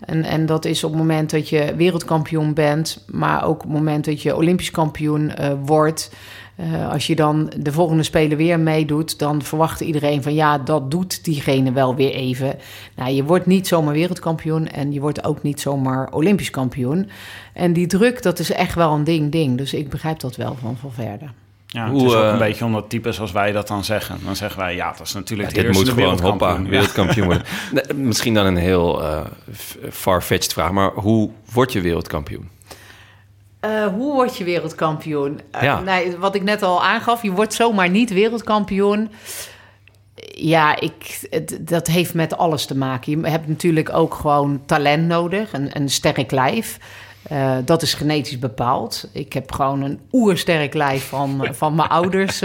En, en dat is op het moment dat je wereldkampioen bent... maar ook op het moment dat je olympisch kampioen eh, wordt... Eh, als je dan de volgende spelen weer meedoet, dan verwacht iedereen van ja, dat doet diegene wel weer even. Nou, je wordt niet zomaar wereldkampioen en je wordt ook niet zomaar Olympisch kampioen. En die druk, dat is echt wel een ding, ding. Dus ik begrijp dat wel van Valverde. Ja, Hoe, het is ook eh, een beetje omdat types zoals wij dat dan zeggen. Dan zeggen wij, ja, dat is natuurlijk Ja, de dit moet gewoon wereldkampioen. Ja. wereldkampioen worden. Nee, Misschien dan een heel eh, f- far-fetched vraag, maar hoe word je wereldkampioen? Eh, hoe word je wereldkampioen? Eh, Ja. nee, wat ik net al aangaf, je wordt zomaar niet wereldkampioen. Ja, ik, het- dat heeft met alles te maken. Je hebt natuurlijk ook gewoon talent nodig, een, een sterk lijf. Eh, dat is genetisch bepaald. Ik heb gewoon een oersterk lijf van, van mijn ouders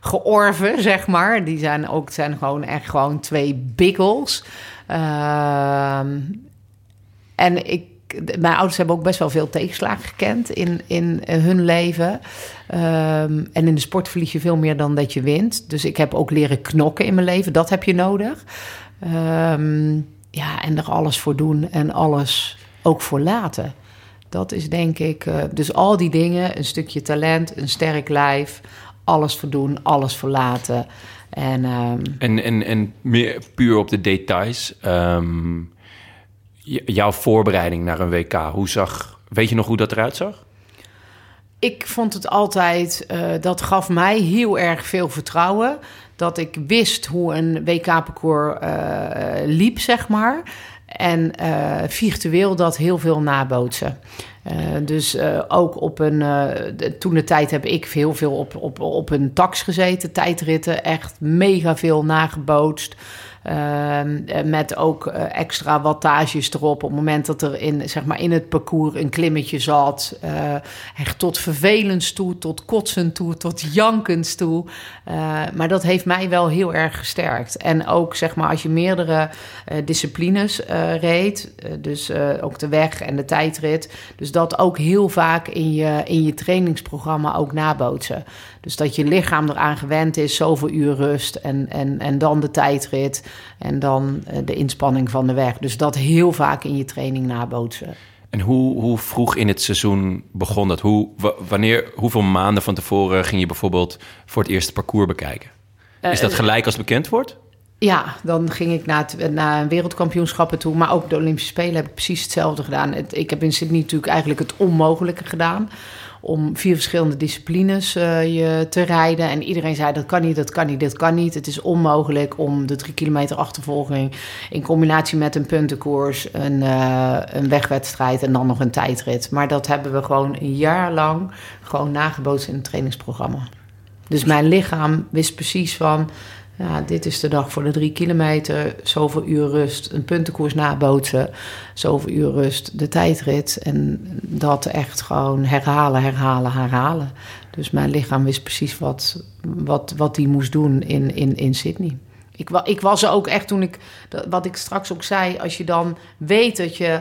georven, zeg maar. Die zijn ook zijn gewoon echt gewoon twee biggels. Ehm, en ik, mijn ouders hebben ook best wel veel tegenslagen gekend in, in eh, hun leven. Ehm, en in de sport verlies je veel meer dan dat je wint. Dus ik heb ook leren knokken in mijn leven. Dat heb je nodig. Ehm, ja, en er alles voor doen en alles ook voor laten. Dat is denk ik. eh, dus al die dingen, een stukje talent, een sterk lijf, alles voor doen, alles voor laten. En ehm, En, en, meer puur op de details. J- jouw voorbereiding naar een WK, hoe zag... Weet je nog hoe dat eruit zag? ik vond het altijd, eh, dat gaf mij heel erg veel vertrouwen. Dat ik wist hoe een WK-parcours eh, liep, zeg maar. En eh, virtueel dat heel veel nabootsen. Dus ook op een. toen de tijd heb ik heel veel op, op, op een tax gezeten, tijdritten, echt mega veel nagebootst. Ehm, eh, met ook eh, extra wattages erop. Op het moment dat er in, zeg maar, in het parcours een klimmetje zat. eh, echt tot vervelens toe, tot kotsen toe, tot jankens toe. Maar dat heeft mij wel heel erg gesterkt. En ook zeg maar, als je meerdere disciplines reed. dus ook de weg en de tijdrit. Dus dat ook heel vaak in je, in je trainingsprogramma ook nabootsen. Dus dat je lichaam eraan gewend is, zoveel uur rust en, en, en dan de tijdrit en dan eh, de inspanning van de weg. Dus dat heel vaak in je training nabootsen. En hoe, hoe vroeg in het seizoen begon dat? Hoe, wa- wanneer, hoeveel maanden van tevoren ging je bijvoorbeeld voor het eerste parcours bekijken? Is dat gelijk als bekend wordt? Ja, dan ging ik naar, het, naar wereldkampioenschappen toe. Maar ook de Olympische Spelen heb ik precies hetzelfde gedaan. Het, ik heb in Sydney natuurlijk eigenlijk het onmogelijke gedaan. Om vier verschillende disciplines eh, je te rijden. En iedereen zei dat kan niet, dat kan niet, dat kan niet. Het is onmogelijk om de drie kilometer achtervolging... in combinatie met een puntenkoers, een, eh, een wegwedstrijd en dan nog een tijdrit. Maar dat hebben we gewoon een jaar lang gewoon nagebootst in het trainingsprogramma. Dus mijn lichaam wist precies van... Ja, dit is de dag voor de drie kilometer. Zoveel uur rust, een puntenkoers nabootsen. Zoveel uur rust, de tijdrit. En dat echt gewoon herhalen, herhalen, herhalen. Dus mijn lichaam wist precies wat, wat, wat die moest doen in, in, in Sydney. Ik, ik was er ook echt toen ik, wat ik straks ook zei, als je dan weet dat je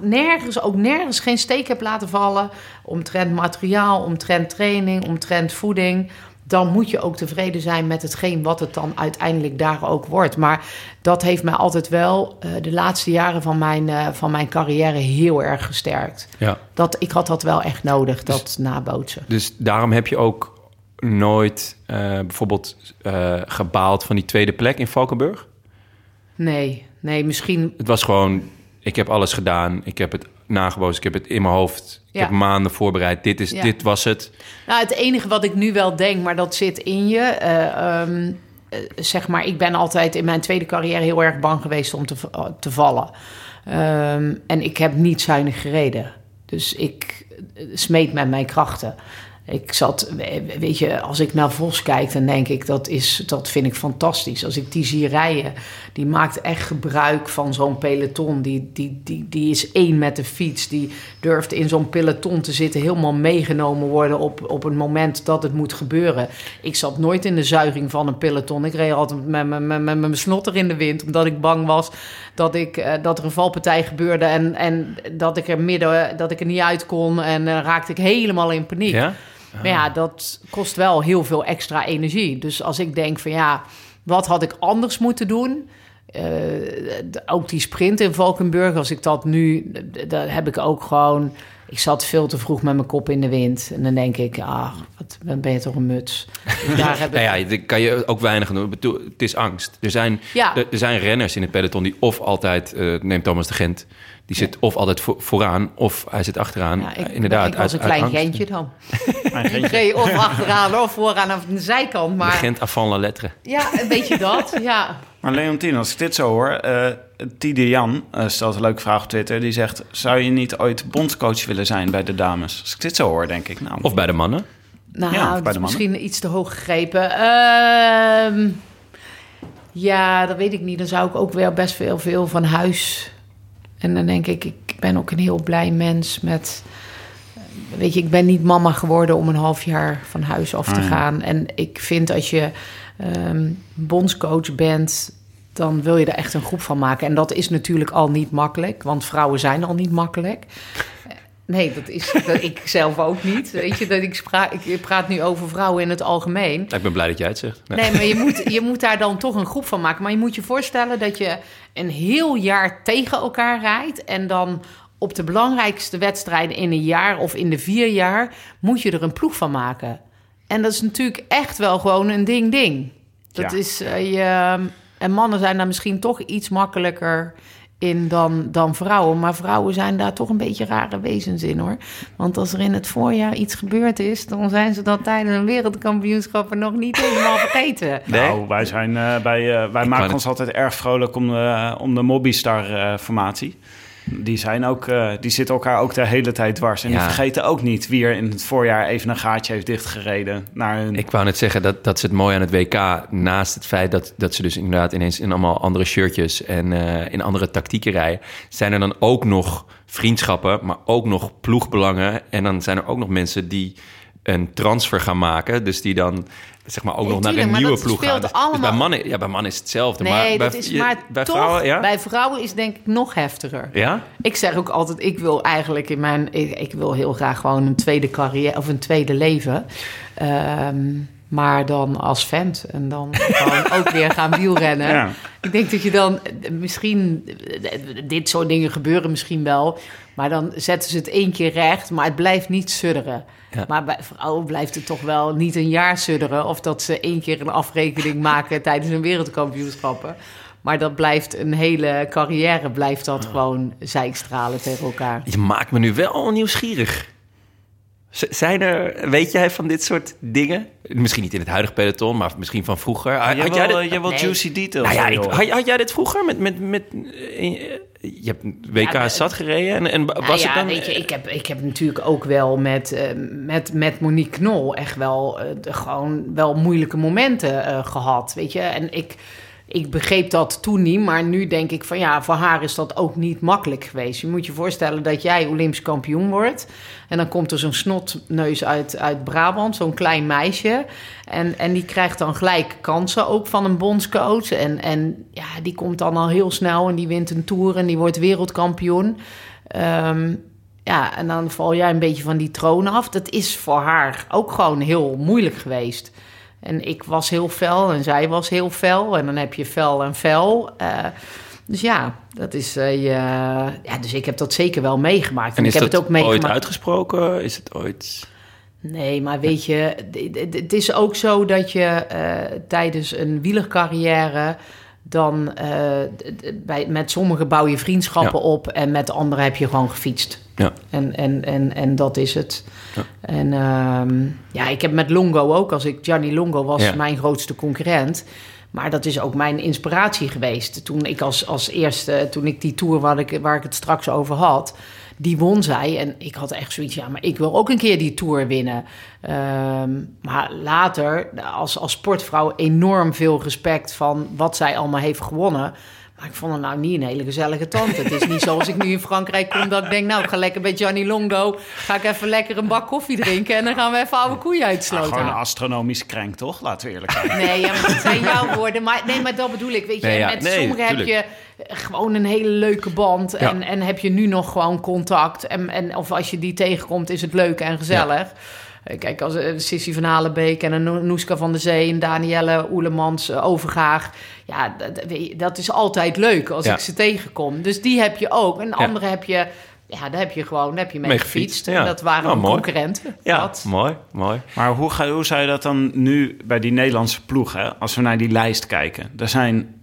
nergens, ook nergens geen steek hebt laten vallen. Omtrent materiaal, omtrent training, omtrent voeding. Dan moet je ook tevreden zijn met hetgeen wat het dan uiteindelijk daar ook wordt. Maar dat heeft mij altijd wel eh, de laatste jaren van mijn, eh, van mijn carrière heel erg gesterkt. Ja. Dat, ik had dat wel echt nodig, dat nabootsen. Dus daarom heb je ook nooit eh, bijvoorbeeld gebaald van die tweede plek in Valkenburg? Nee, nee, misschien Het was gewoon, ik heb alles gedaan. Ik heb het nagebootst. Ik heb het in mijn hoofd. Ik Ja. heb maanden voorbereid. Dit, is, Ja. dit was het. Nou, het enige wat ik nu wel denk, maar dat zit in je. eh, ehm, eh, zeg maar, ik ben altijd in mijn tweede carrière heel erg bang geweest om te, eh, te vallen. Ehm, en ik heb niet zuinig gereden. Dus ik smeet met mijn krachten. Ik zat, we- weet je, als ik naar Vos kijk, dan denk ik dat is, dat vind ik fantastisch. Als ik die zie rijden, die maakt echt gebruik van zo'n peloton. Die, die, die, die is één met de fiets. Die durft in zo'n peloton te zitten, helemaal meegenomen worden op, op het moment dat het moet gebeuren. Ik zat nooit in de zuiging van een peloton. Ik reed altijd met, met, met, met mijn snotter in de wind, omdat ik bang was dat, ik, eh, dat er een valpartij gebeurde en, en dat ik er midden, dat ik er niet uit kon. En dan raakte ik helemaal in paniek. Ja? Maar ja, dat kost wel heel veel extra energie. Dus als ik denk van ja, wat had ik anders moeten doen? Eh, ook die sprint in Valkenburg, als ik dat nu, daar heb ik ook gewoon. Ik zat veel te vroeg met mijn kop in de wind. En dan denk ik, ah, wat dan ben je toch een muts. Daar heb ik. Nou ja, daar kan je ook weinig aan doen. Het is angst. Er zijn, Ja. er, er zijn renners in het peloton die of altijd... eh neemt Thomas de Gent. Die zit of altijd vo- vooraan of hij zit achteraan. Ja, ik, Inderdaad, ik was een uit- klein dan. Geentje. reed of achteraan of vooraan of aan de zijkant. Maar Gent avant la lettre. ja, een beetje dat. Ja. Maar Leontien, als ik dit zo hoor... eh Tide Jan eh, stelt een leuke vraag op Twitter. Die zegt, zou je niet ooit bondscoach willen zijn bij de dames? Als ik dit zo hoor, denk ik... Nou, Of bij de mannen. Nou, Ja, bij dat de is mannen. misschien iets te hoog gegrepen. Ehm, ja, dat weet ik niet. Dan zou ik ook wel best veel, veel van huis. En dan denk ik, ik ben ook een heel blij mens met... Weet je, ik ben niet mama geworden om een half jaar van huis af te Ah, ja. gaan. En ik vind als je ehm, bondscoach bent... dan wil je er echt een groep van maken. En dat is natuurlijk al niet makkelijk, want vrouwen zijn al niet makkelijk. Nee, dat is dat ik zelf ook niet. Weet je, dat ik, spra ik praat nu over vrouwen in het algemeen. Ik ben blij dat jij het zegt. Nee. Nee, maar je moet, je moet daar dan toch een groep van maken. Maar je moet je voorstellen dat je een heel jaar tegen elkaar rijdt. En dan op de belangrijkste wedstrijden in een jaar of in de vier jaar... moet je er een ploeg van maken. En dat is natuurlijk echt wel gewoon een ding-ding. Dat Ja. is eh, je... En mannen zijn daar misschien toch iets makkelijker in dan, dan vrouwen. Maar vrouwen zijn daar toch een beetje rare wezens in, hoor. Want als er in het voorjaar iets gebeurd is... dan zijn ze dat tijdens een wereldkampioenschappen nog niet helemaal vergeten. Nou, wij, zijn, eh, bij, eh, wij maken ons altijd erg vrolijk om de, om de Mobbystar-formatie. Die, zijn ook, eh, die zitten elkaar ook de hele tijd dwars. En Ja. die vergeten ook niet wie er in het voorjaar even een gaatje heeft dichtgereden naar hun... Ik wou net zeggen, dat, dat is het mooie aan het WK. Naast het feit dat, dat ze dus inderdaad ineens in allemaal andere shirtjes en eh, in andere tactieken rijden, zijn er dan ook nog vriendschappen, maar ook nog ploegbelangen. En dan zijn er ook nog mensen die een transfer gaan maken. Dus die dan zeg maar ook nog naar een maar nieuwe dat ploeg speelt gaan. Dus, dus bij mannen, ja, bij mannen is het hetzelfde. Nee, maar bij, dat is je- maar bij toch, vrouwen, ja? bij vrouwen is denk ik nog heftiger. Ja? Ik zeg ook altijd, ik wil eigenlijk in mijn... Ik, ik wil heel graag gewoon een tweede carrière of een tweede leven. Ehm, maar dan als vent. En dan gewoon ook weer gaan wielrennen. Ja. Ik denk dat je dan misschien... Dit soort dingen gebeuren misschien wel. Maar dan zetten ze het één keer recht. Maar het blijft niet sudderen. Ja. Maar bij vrouwen blijft het toch wel niet een jaar sudderen. Of dat ze één keer een afrekening maken tijdens een wereldkampioenschappen. Maar dat blijft een hele carrière, blijft dat gewoon zijkstralen tegen elkaar. Je maakt me nu wel nieuwsgierig. Z- Zijn er, weet jij van dit soort dingen? Misschien niet in het huidige peloton, maar misschien van vroeger. Had, jij had jij dit- jij Nee. juicy details. Nou ja, ik, had, had jij dit vroeger met... met, met eh, je hebt WK Ja, zat gereden en, en was Nou ja, het dan... weet je, ik heb, ik heb natuurlijk ook wel met, eh, met, met Monique Knol echt wel eh, de- gewoon wel moeilijke momenten eh, gehad, weet je. En ik, ik begreep dat toen niet, maar nu denk ik van ja, voor haar is dat ook niet makkelijk geweest. Je moet je voorstellen dat jij Olympisch kampioen wordt en dan komt er zo'n snotneus uit, uit Brabant, zo'n klein meisje. En, en die krijgt dan gelijk kansen ook van een bondscoach. En, en ja, die komt dan al heel snel en die wint een tour en die wordt wereldkampioen. Ehm, ja, en dan val jij een beetje van die troon af. Dat is voor haar ook gewoon heel moeilijk geweest. En ik was heel fel en zij was heel fel. En dan heb je fel en fel. Eh, dus ja, dat is. je- ja, dus ik heb dat zeker wel meegemaakt. en ik heb dat het ook meegemaakt. ooit uitgesproken? Is het ooit... Nee, maar weet je, het is ook zo dat je eh, tijdens een wielercarrière dan eh, bij, met sommigen bouw je vriendschappen Ja. op en met anderen heb je gewoon gefietst. Ja. En, en, en, en dat is het. Ja. En ehm, ja, ik heb met Longo ook, als ik Gianni Longo was Ja. mijn grootste concurrent. Maar dat is ook mijn inspiratie geweest. Toen ik als, als eerste, toen ik die tour waar ik, waar ik het straks over had, die won zij. En ik had echt zoiets, ja, maar ik wil ook een keer die tour winnen. Ehm, maar later, als, als sportvrouw, enorm veel respect van wat zij allemaal heeft gewonnen. Maar ik vond het nou niet een hele gezellige tante. Het is niet zoals ik nu in Frankrijk kom dat ik denk... nou, ik ga lekker bij Gianni Longo... ga ik even lekker een bak koffie drinken... en dan gaan we even oude koeien uitsloten. gewoon een astronomisch krenk, toch? Laten we eerlijk zijn. Nee, ja, maar dat zijn jouw woorden. Maar, nee, maar dat bedoel ik. Weet je, Nee, ja, met nee, sommigen heb je gewoon een hele leuke band. Ja. En, en heb je nu nog gewoon contact. En, en, of als je die tegenkomt, is het leuk en gezellig. Eh, Kijk, als uh, Sissy van Halenbeek en een No- Noeska van der Zee... en Danielle Oelemans, eh, Overgaag. Ja, dat, weet je, dat is altijd leuk als Ja. ik ze tegenkom. Dus die heb je ook. En Ja. andere heb je... Ja, daar heb je gewoon daar heb je mee, Mee gefietst. gefietst, En ja. dat waren Nou, concurrenten. Ja, Dat. mooi, mooi. Maar hoe, ga, hoe zou je dat dan nu bij die Nederlandse ploeg, hè, als we naar die lijst kijken? Er zijn,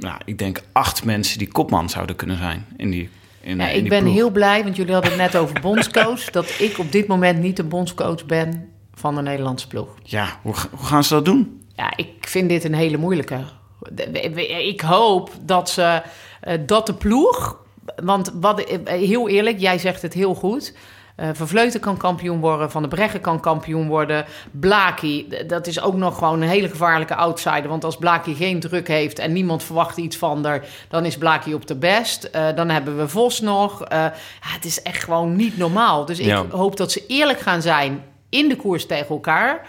nou, ik denk acht mensen die kopman zouden kunnen zijn in die in, Ja, in ik die ben ploeg. heel blij, want jullie hadden het net over bondscoach... dat ik op dit moment niet de bondscoach ben van de Nederlandse ploeg. Ja, hoe, hoe gaan ze dat doen? Ja, ik vind dit een hele moeilijke. Ik hoop dat ze eh, dat de ploeg. Want wat, eh, heel eerlijk, jij zegt het heel goed. Eh Vervleuten kan kampioen worden, Van der Breggen kan kampioen worden. Blaki, dat is ook nog gewoon een hele gevaarlijke outsider. Want als Blaki geen druk heeft en niemand verwacht iets van haar, dan is Blaki op de best. Eh, dan hebben we Vos nog. Eh, het is echt gewoon niet normaal. Dus ik Ja. hoop dat ze eerlijk gaan zijn in de koers tegen elkaar.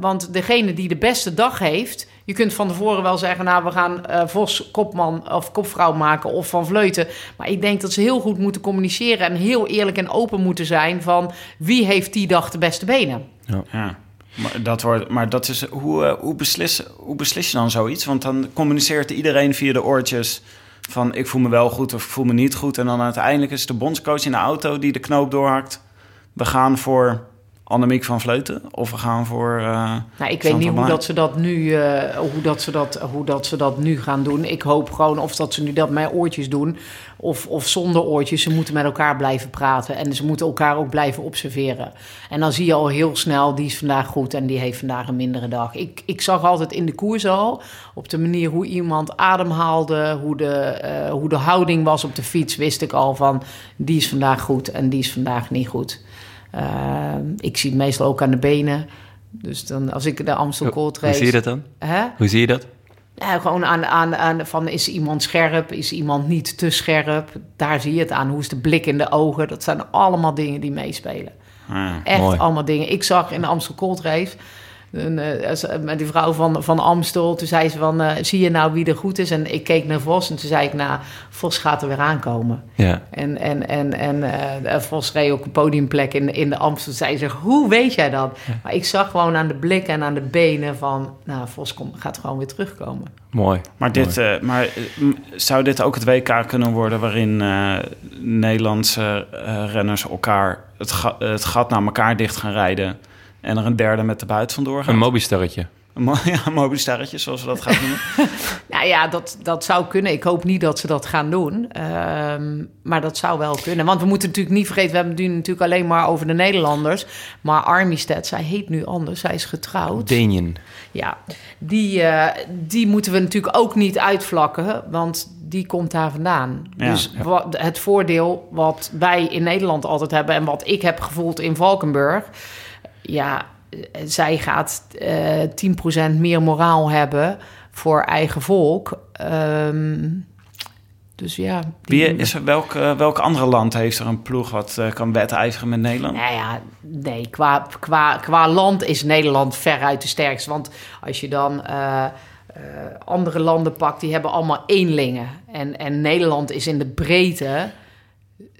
Want degene die de beste dag heeft, Je kunt van tevoren wel zeggen, nou, we gaan eh, Vos kopman of kopvrouw maken of Van Vleuten. Maar ik denk dat ze heel goed moeten communiceren en heel eerlijk en open moeten zijn van wie heeft die dag de beste benen. Ja. Maar dat, wordt, maar dat is, hoe, eh, hoe, beslis, hoe beslis je dan zoiets? Want dan communiceert iedereen via de oortjes van ik voel me wel goed of ik voel me niet goed. En dan uiteindelijk is de bondscoach in de auto die de knoop doorhakt. We gaan voor Annemiek van Vleuten of we gaan voor... eh, Nou, ik weet niet hoe dat, ze dat, nu, eh, hoe, dat ze dat, hoe dat ze dat nu gaan doen. Ik hoop gewoon of dat ze nu dat met oortjes doen of, of zonder oortjes. Ze moeten met elkaar blijven praten en ze moeten elkaar ook blijven observeren. En dan zie je al heel snel, die is vandaag goed en die heeft vandaag een mindere dag. Ik, ik zag altijd in de koers al, op de manier hoe iemand ademhaalde, hoe de, eh, hoe de houding was op de fiets, wist ik al van die is vandaag goed en die is vandaag niet goed. Eh, ik zie het meestal ook aan de benen. Dus dan, als ik de Amstel Gold Hoe race... zie je dat dan? Hè? Hoe zie je dat? Ja, gewoon aan, aan, aan van is iemand scherp, is iemand niet te scherp. Daar zie je het aan. Hoe is de blik in de ogen? Dat zijn allemaal dingen die meespelen. Ja. Echt Mooi. allemaal dingen. Ik zag in de Amstel Gold Race... Een, eh, als- met die vrouw van, van Amstel, toen zei ze van... eh, zie je nou wie er goed is? En ik keek naar Vos en toen zei ik... nou, Vos gaat er weer aankomen. Ja. En, en, en, en eh, Vos reed ook een podiumplek in, in de Amstel. Zei ze, hoe weet jij dat? Maar ik zag gewoon aan de blik en aan de benen van... nou, Vos komt, gaat gewoon weer terugkomen. Mooi. Maar, dit, eh, maar eh, zou dit ook het WK kunnen worden waarin eh, Nederlandse eh, renners elkaar het, ga- het gat naar elkaar dicht gaan rijden en er een derde met de buit vandoor gaat? Een mobistarretje. Een mo- ja, een zoals we dat gaan noemen. Nou ja, dat, dat zou kunnen. Ik hoop niet dat ze dat gaan doen. Ehm, maar dat zou wel kunnen. Want we moeten natuurlijk niet vergeten... we hebben het nu natuurlijk alleen maar over de Nederlanders. Maar Armistead, zij heet nu anders. Zij is getrouwd. Danian. Ja, die, eh, die moeten we natuurlijk ook niet uitvlakken, want die komt daar vandaan. Ja. dus wat, het voordeel wat wij in Nederland altijd hebben en wat ik heb gevoeld in Valkenburg, ja, zij gaat eh 10% meer moraal hebben voor eigen volk. Ehm, dus ja. die- Wie is er, welk, eh, welk andere land heeft er een ploeg wat eh, kan wedijveren met Nederland? Nou ja, nee, qua, qua, qua land is Nederland veruit de sterkste. Want als je dan andere landen pakt, die hebben allemaal eenlingen. En, en Nederland is in de breedte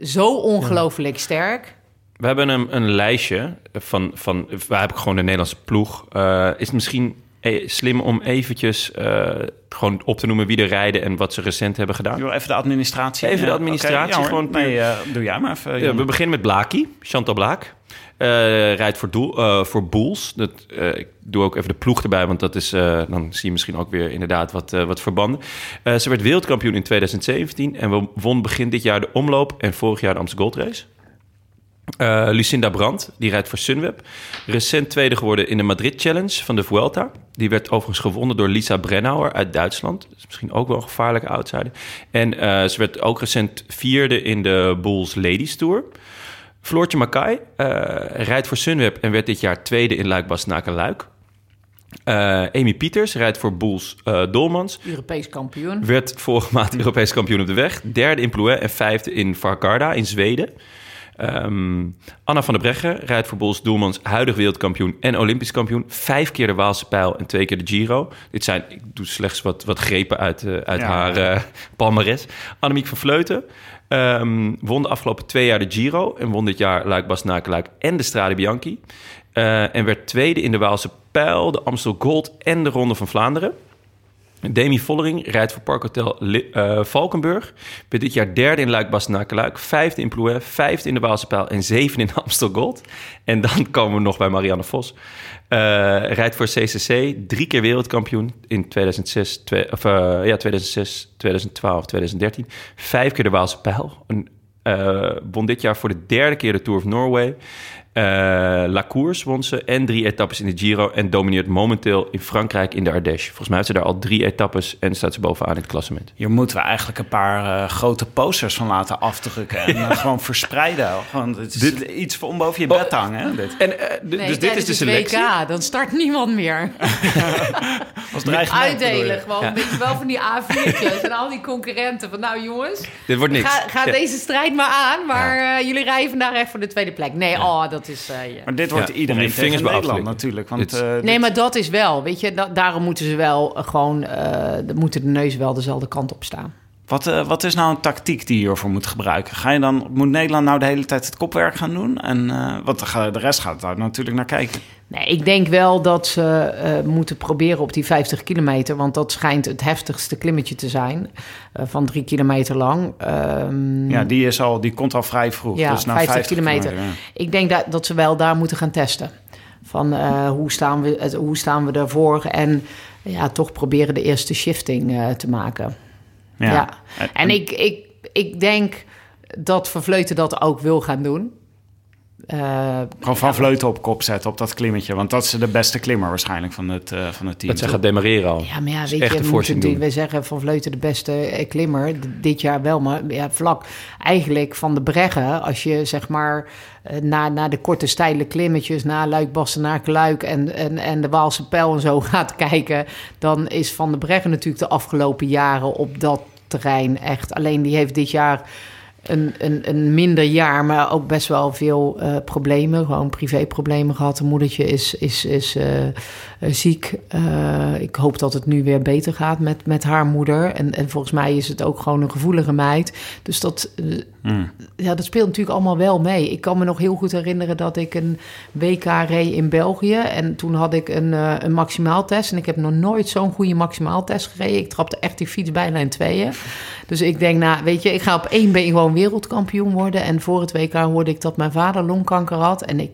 zo ongelooflijk sterk. We hebben een, een lijstje van, van... Waar heb ik gewoon de Nederlandse ploeg. Eh, is het misschien eh, slim om eventjes eh, gewoon op te noemen wie er rijden... en wat ze recent hebben gedaan? Joh, even de administratie. Even de Ja, administratie, gewoon Nee, eh, doe jij maar even. We beginnen met Blaki, Chantal Blaak. Eh, rijdt voor, doel, eh, voor Boels. Dat, eh, ik doe ook even de ploeg erbij, want dat is, eh, dan zie je misschien ook weer inderdaad wat, eh, wat verbanden. Eh, ze werd wereldkampioen in 2017 en won begin dit jaar de omloop en vorig jaar de Amsterdam Gold Race. Eh, Lucinda Brandt, die rijdt voor Sunweb. Recent tweede geworden in de Madrid Challenge van de Vuelta. Die werd overigens gewonnen door Lisa Brennauer uit Duitsland. Is misschien ook wel een gevaarlijke outsider. En eh, ze werd ook recent vierde in de Bulls Ladies Tour. Floortje Makai eh, rijdt voor Sunweb en werd dit jaar tweede in Luik-Bastenaken-Luik. Amy Pieters rijdt voor Bulls eh, Dolmans. Europees kampioen. Werd vorige maand Europees kampioen op de weg. Derde in Plouet en vijfde in Varkarda in Zweden. Ehm, Anna van der Breggen rijdt voor Bols Doelmans, huidig wereldkampioen en olympisch kampioen. Vijf keer de Waalse pijl en twee keer de Giro. Dit zijn, ik doe slechts wat, wat grepen uit, eh, uit Ja. haar eh palmares. Annemiek van Vleuten ehm, won de afgelopen twee jaar de Giro... en won dit jaar Luik, Bastenaken, en de Strade Bianchi. Eh, en werd tweede in de Waalse pijl, de Amstel Gold en de Ronde van Vlaanderen. Demi Vollering rijdt voor Parkhotel eh, Valkenburg. Werd dit jaar derde in luik bastenaken Vijfde in Plouet, vijfde in de Waalse Pijl en zevende in Amstel Gold. En dan komen we nog bij Marianne Vos. Eh, rijdt voor CCC, drie keer wereldkampioen in 2006, twee- of, eh, ja, 2006, 2012, 2013. Vijf keer de Waalse Pijl. Een, won dit jaar voor de derde keer de Tour of Norway. Eh La Course won ze en drie etappes in de Giro en domineert momenteel in Frankrijk in de Ardèche. Volgens mij heeft ze daar al drie etappes en staat ze bovenaan in het klassement. Hier moeten we eigenlijk een paar eh, grote posters van laten afdrukken. En eh, gewoon verspreiden. Gewoon, het is iets voor om boven je bed te hangen. Hè, dit. En, eh, d- Nee, dus dit is de het selectie. WK, dan start niemand meer. Als? Uitdelen gewoon, weet je wel, van die A4'tjes en al die concurrenten. Van nou jongens, Dit wordt niks. ga, ga Ja. deze strijd maar aan. Maar eh, jullie rijden vandaag echt voor de tweede plek. Nee, oh, dat, dat is... ja. Maar dit wordt Ja, iedereen tegen vingers Nederland natuurlijk. Want, eh, Nee, dit- maar dat is wel, weet je, da- daarom moeten ze wel eh, gewoon, eh, moeten de neus wel dezelfde kant op staan. Wat, eh, wat is nou een tactiek die je hiervoor moet gebruiken? Ga je dan, moet Nederland nou de hele tijd het kopwerk gaan doen? En, eh, want de, rest gaat daar natuurlijk naar kijken. Nee, ik denk wel dat ze eh, moeten proberen op die 50 kilometer, want dat schijnt het heftigste klimmetje te zijn, van drie kilometer lang. Ehm, Ja, die, is al, die komt al vrij vroeg. Ja, dus na 50 kilometer. ja. Ik denk dat, dat ze wel daar moeten gaan testen. Van hoe, staan we, hoe staan we daarvoor? En ja, toch proberen de eerste shifting te maken. Ja. En ik, ik, ik denk dat Vervleuten dat ook wil gaan doen. Eh, Gewoon van Vleuten op kop zetten op dat klimmetje. Want dat is de beste klimmer waarschijnlijk van het, eh, van het team. Dat zij gaat demareren al. ja, maar ja, weet echt je, moeten, we zeggen Van Vleuten de beste eh, klimmer. D- Dit jaar wel, maar ja, vlak eigenlijk van de Breggen. Als je zeg maar naar, naar de korte steile klimmetjes, naar Luik, Bastenaar, Luik en, en, en de Waalse Pijl en zo gaat kijken. Dan is Van de Breggen natuurlijk de afgelopen jaren op dat terrein echt. Alleen die heeft dit jaar een, een, een minder jaar, maar ook best wel veel eh, problemen. Gewoon privéproblemen gehad. Een moedertje is, is, is eh, ziek. Eh, ik hoop dat het nu weer beter gaat met, met haar moeder. En, en volgens mij is het ook gewoon een gevoelige meid. Dus dat, eh, ja, dat speelt natuurlijk allemaal wel mee. Ik kan me nog heel goed herinneren dat ik een WK reed in België. En toen had ik een, eh, een maximaaltest. En ik heb nog nooit zo'n goede maximaaltest gereden. Ik trapte echt die fiets bijna in tweeën. Dus ik denk, nou, weet je, ik ga op één been gewoon wereldkampioen worden. En voor het WK hoorde ik dat mijn vader longkanker had. En ik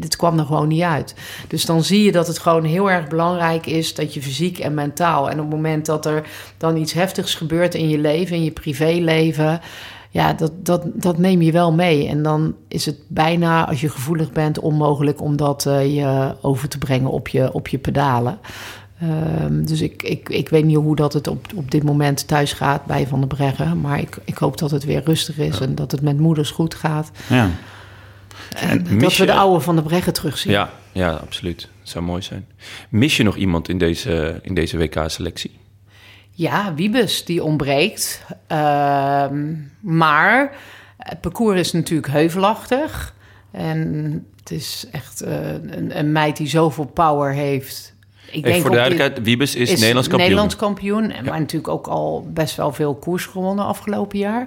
het kwam er gewoon niet uit. Dus dan zie je dat het gewoon heel erg belangrijk is dat je fysiek en mentaal. En op het moment dat er dan iets heftigs gebeurt in je leven, in je privéleven. Ja, dat, dat, dat neem je wel mee. En dan is het bijna, als je gevoelig bent, onmogelijk om dat eh, je over te brengen op je, op je pedalen. Ehm, dus ik, ik, ik weet niet hoe dat het op, op dit moment thuis gaat bij Van der Breggen. Maar ik, ik hoop dat het weer rustig is en dat het met moeders goed gaat. Ja. En mis dat we de oude Van der Breggen terugzien. Ja, ja, absoluut. Dat zou mooi zijn. Mis je nog iemand in deze, in deze WK-selectie? Ja, Wiebes, die ontbreekt. Ehm, maar het parcours is natuurlijk heuvelachtig. En het is echt eh, een, een meid die zoveel power heeft. Ik Even voor de duidelijkheid, Wiebes is, Nederlands kampioen. Nederlands kampioen. En Maar natuurlijk ook al best wel veel koers gewonnen afgelopen jaar.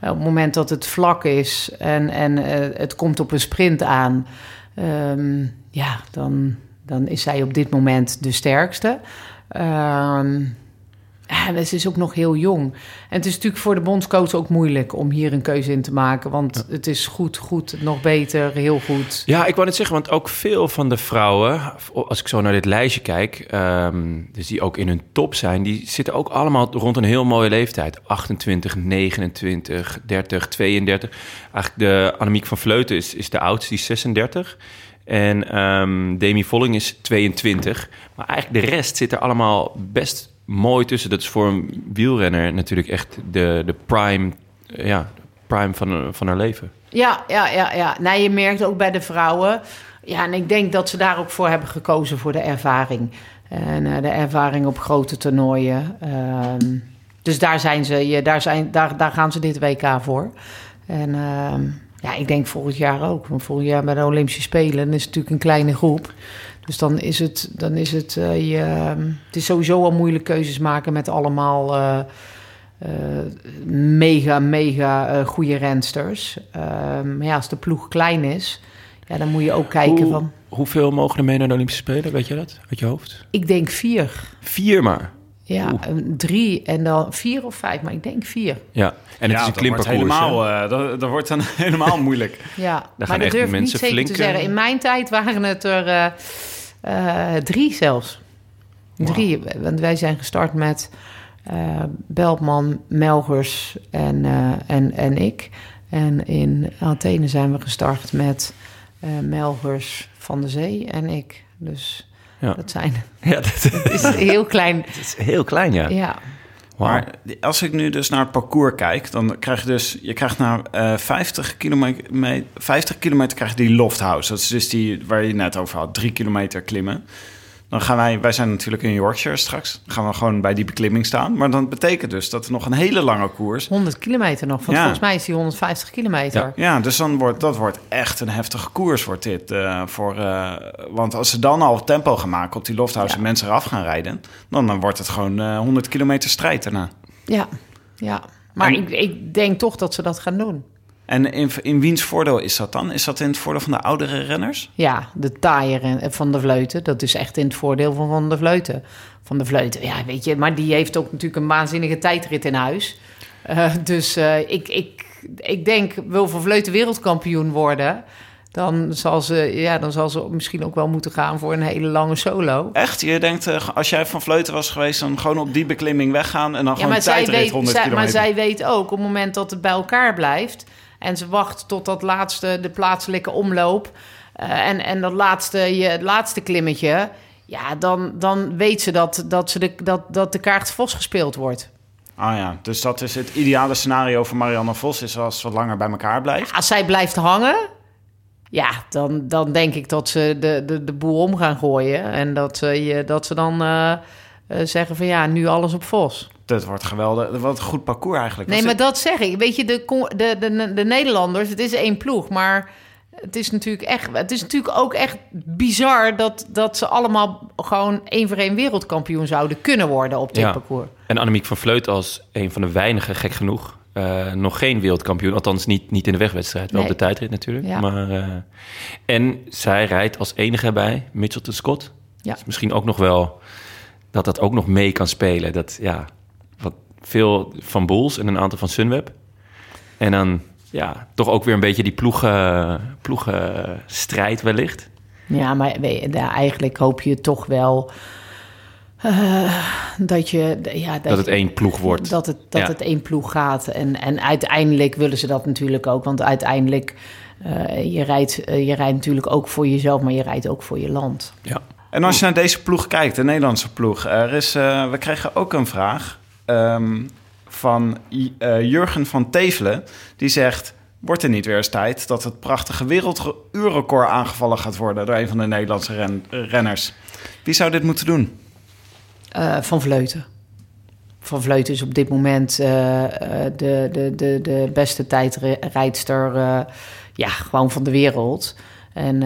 Eh, op het moment dat het vlak is en, en eh, het komt op een sprint aan... ehm, ja, dan, dan is zij op dit moment de sterkste. Ehm en ze is ook nog heel jong. En het is natuurlijk voor de bondscoach ook moeilijk om hier een keuze in te maken. Want het is goed, goed, nog beter, heel goed. Ja, ik wou net zeggen, want ook veel van de vrouwen, als ik zo naar dit lijstje kijk, ehm, dus die ook in hun top zijn, die zitten ook allemaal rond een heel mooie leeftijd. 28, 29, 30, 32. Eigenlijk de Annemiek van Vleuten is, is de oudste, die is 36. En ehm Demi Volling is 22. Maar eigenlijk de rest zit er allemaal best mooi tussen. Dat is voor een wielrenner natuurlijk echt de, de prime, ja, prime van, van haar leven. Ja, ja, ja, ja. Nou, je merkt ook bij de vrouwen. Ja, en ik denk dat ze daar ook voor hebben gekozen voor de ervaring. En eh, de ervaring op grote toernooien. Ehm, dus daar, zijn ze, daar, zijn, daar, daar gaan ze dit WK voor. En ehm, ja, ik denk volgend jaar ook. Volgend jaar bij de Olympische Spelen is het natuurlijk een kleine groep. Dus dan is het, dan is het, eh, je, het is sowieso al moeilijk keuzes maken met allemaal eh, eh, mega, mega eh, goede rensters. Ehm, maar ja, als de ploeg klein is, ja, dan moet je ook kijken Hoe- van... Hoeveel mogen er mee naar de Olympische Spelen? Weet je dat uit je hoofd? Ik denk vier. Vier maar. Ja, drie en dan vier of vijf, maar ik denk vier. Ja, en het Ja, is een dat wordt klimparcours. helemaal, eh, dat, dat wordt dan helemaal moeilijk. Ja, gaan maar dat echt durf ik niet mensen zeker flink, te zeggen. In mijn tijd waren het er eh, eh, drie zelfs. Drie, want wij zijn gestart met Beltman, Melgers en, eh, en, en ik. En in Athene zijn we gestart met Melgers, Van de Zee en ik. Dus Ja. dat zijn... Ja, dat, Het is heel klein. is heel klein, ja. Ja, Maar als ik nu dus naar het parcours kijk, dan krijg je dus, je krijgt na eh 50 kilometer, me- 50 kilometer krijg je die lofthouse. Dat is dus die waar je net over had, drie kilometer klimmen. Dan gaan wij, wij zijn natuurlijk in Yorkshire straks. Dan gaan we gewoon bij die beklimming staan. Maar dan betekent dus dat er nog een hele lange koers. 100 kilometer nog. Want Ja. volgens mij is die 150 kilometer. Ja, dus dan wordt dat wordt echt een heftige koers wordt dit. eh, voor, eh, want als ze dan al tempo gaan maken op die lofthouse en mensen eraf gaan rijden, dan, dan wordt het gewoon eh 100 kilometer strijd daarna. Ja, ja. Maar En- ik, ik denk toch dat ze dat gaan doen. En in, in wiens voordeel is dat dan? Is dat in het voordeel van de oudere renners? Ja, de taaier en- van de Vleuten. Dat is echt in het voordeel van Van de Vleuten. Van de Vleuten, ja, weet je. Maar die heeft ook natuurlijk een waanzinnige tijdrit in huis. Eh, dus eh, ik, ik, ik denk, wil Van Vleuten wereldkampioen worden... Dan zal, ze, ja, dan zal ze misschien ook wel moeten gaan voor een hele lange solo. Echt? Je denkt, eh, als jij van Vleuten was geweest, dan gewoon op die beklimming weggaan en dan Ja, gewoon zij, tijdrit weet, 100 zij, maar zij weet ook, op het moment dat het bij elkaar blijft... en ze wacht tot dat laatste, de plaatselijke omloop... eh, en, en dat laatste, je, het laatste klimmetje... ja, dan, dan weet ze dat, dat, ze de, dat, dat de kaart Vos gespeeld wordt. Ah ja, dus dat is het ideale scenario voor Marianne Vos, is als ze wat langer bij elkaar blijft. Als zij blijft hangen... ja, dan, dan denk ik dat ze de, de, de boel om gaan gooien... en dat, ze je, dat ze dan eh, eh, zeggen van ja, nu alles op Vos. Dat wordt geweldig. Wat een goed parcours eigenlijk. Nee, Was maar dat zeg ik. Weet je, de, de, de, de Nederlanders, het is één ploeg, maar het is natuurlijk echt, het is natuurlijk ook echt bizar dat, dat ze allemaal gewoon één voor één wereldkampioen zouden kunnen worden op dit Ja. parcours. En Annemiek van Vleut als een van de weinigen, gek genoeg, eh, nog geen wereldkampioen. Althans niet, niet in de wegwedstrijd, wel Nee. op de tijdrit natuurlijk. Ja. Maar, eh, en zij rijdt als enige bij Mitchelton Scott. Ja. Dus misschien ook nog wel dat dat ook nog mee kan spelen. Dat ja, veel van Bulls en een aantal van Sunweb. En dan ja, toch ook weer een beetje die ploegen, ploegenstrijd wellicht. Ja, maar weet je, ja, eigenlijk hoop je toch wel eh, dat je, ja, dat, Dat het je- één ploeg wordt. Dat het, dat Ja. het één ploeg gaat. En, en uiteindelijk willen ze dat natuurlijk ook. Want uiteindelijk, eh, je, rijdt, eh, je rijdt natuurlijk ook voor jezelf, maar je rijdt ook voor je land. Ja. En als je naar deze ploeg kijkt, de Nederlandse ploeg, er is, eh, we kregen ook een vraag ehm, van eh, Jurgen van Tevelen. Die zegt: Wordt er niet weer eens tijd dat het prachtige werelduurrecord aangevallen gaat worden door een van de Nederlandse ren- renners? Wie zou dit moeten doen? Eh, van Vleuten. Van Vleuten is op dit moment eh, de, de, de, de beste tijdrijdster ja, gewoon van de wereld. En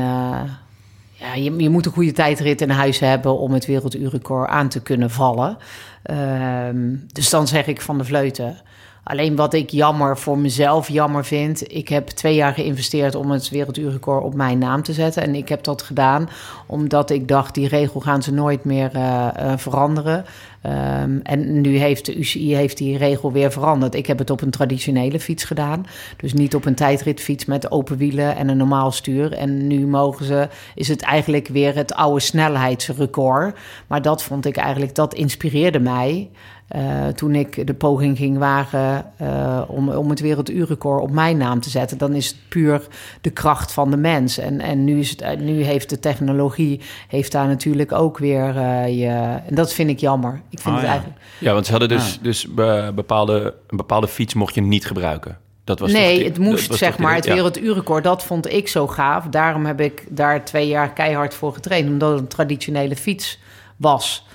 ja, je, je moet een goede tijdrit in huis hebben om het werelduurrecord aan te kunnen vallen. Ehm, dus dan zeg ik van de Vleuten. Alleen wat ik jammer voor mezelf jammer vind. Ik heb twee jaar geïnvesteerd om het werelduurrecord op mijn naam te zetten. En ik heb dat gedaan omdat ik dacht, die regel gaan ze nooit meer eh, eh, veranderen. Ehm, en nu heeft de UCI heeft die regel weer veranderd. Ik heb het op een traditionele fiets gedaan. Dus niet op een tijdritfiets met open wielen en een normaal stuur. En nu mogen ze, is het eigenlijk weer het oude snelheidsrecord. Maar dat vond ik eigenlijk, dat inspireerde mij. Eh, toen ik de poging ging wagen eh, om, om het werelduurrecord op mijn naam te zetten, dan is het puur de kracht van de mens. En, en nu, is het, eh, nu heeft de technologie heeft daar natuurlijk ook weer eh, je. En dat vind ik jammer. Ik vind Oh, het ja. eigenlijk. Ja, want ze hadden dus, dus be- bepaalde, een bepaalde fiets mocht je niet gebruiken. Dat was nee, die- het moest was zeg maar het ja. werelduurrecord. Dat vond ik zo gaaf. Daarom heb ik daar twee jaar keihard voor getraind, omdat het een traditionele fiets was.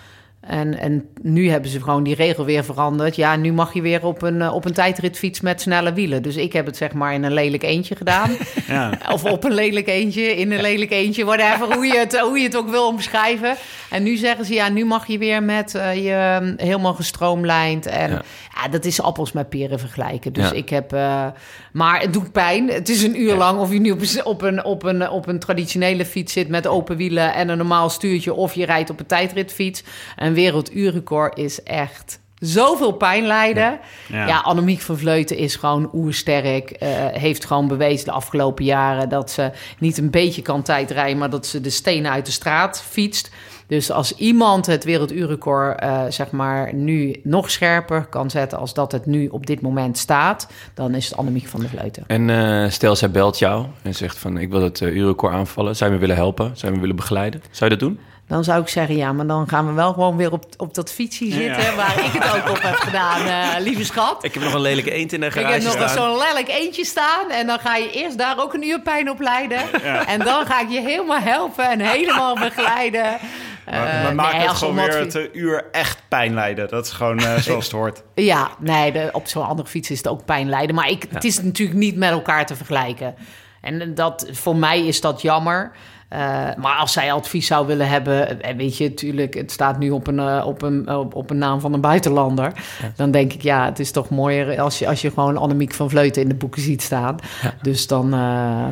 En, en nu hebben ze gewoon die regel weer veranderd. Ja, nu mag je weer op een, eh, op een tijdritfiets met snelle wielen. Dus ik heb het zeg maar in een lelijk eentje gedaan. Ja. Of op een lelijk eentje, in een lelijk eentje, whatever, hoe je het, hoe je het ook wil omschrijven. En nu zeggen ze, ja, nu mag je weer met eh, je mm, helemaal gestroomlijnd. En Ja. ja. dat is appels met peren vergelijken. Dus Ja. ik heb, eh, maar het doet pijn. Het is een uur lang of je nu op, een- op, een, op, een, op een traditionele fiets zit met open wielen en een normaal stuurtje. Of je rijdt op een tijdritfiets. Een werelduurrecord is echt zoveel pijn lijden. Ja. Ja, Annemiek van Vleuten is gewoon oersterk. eh heeft gewoon bewezen de afgelopen jaren dat ze niet een beetje kan tijdrijden, maar dat ze de stenen uit de straat fietst. Dus als iemand het werelduurrecord eh, zeg maar nu nog scherper kan zetten als dat het nu op dit moment staat, dan is het Annemiek van der Vleuten. En eh, stel, zij belt jou en zegt van... ik wil het uh, uurrecord aanvallen. Zou je me willen helpen? Zou je me willen begeleiden? Zou je dat doen? Dan zou ik zeggen, ja, maar dan gaan we wel gewoon weer op, op dat fietsje zitten... waar ik het ook op heb gedaan, eh, lieve schat. Ik heb nog een lelijke eend in de Ik heb nog zo'n lelijk eentje staan. En dan ga je eerst daar ook een uur pijn op lijden. En dan ga ik je helemaal helpen en helemaal begeleiden. Maar, maar Eh, maak nee, het gewoon weer het uur echt pijn lijden. Dat is gewoon eh, zoals het hoort. Ja, nee, de, op zo'n andere fiets is het ook pijn lijden. Maar ik, het is natuurlijk niet met elkaar te vergelijken. En dat, voor mij is dat jammer. Eh, maar als zij advies zou willen hebben, en weet je, natuurlijk, het staat nu op een, eh, op een, op, op een naam van een buitenlander. Dan denk ik, ja, het is toch mooier als je, als je gewoon Annemiek van Vleuten in de boeken ziet staan. Dus dan, eh,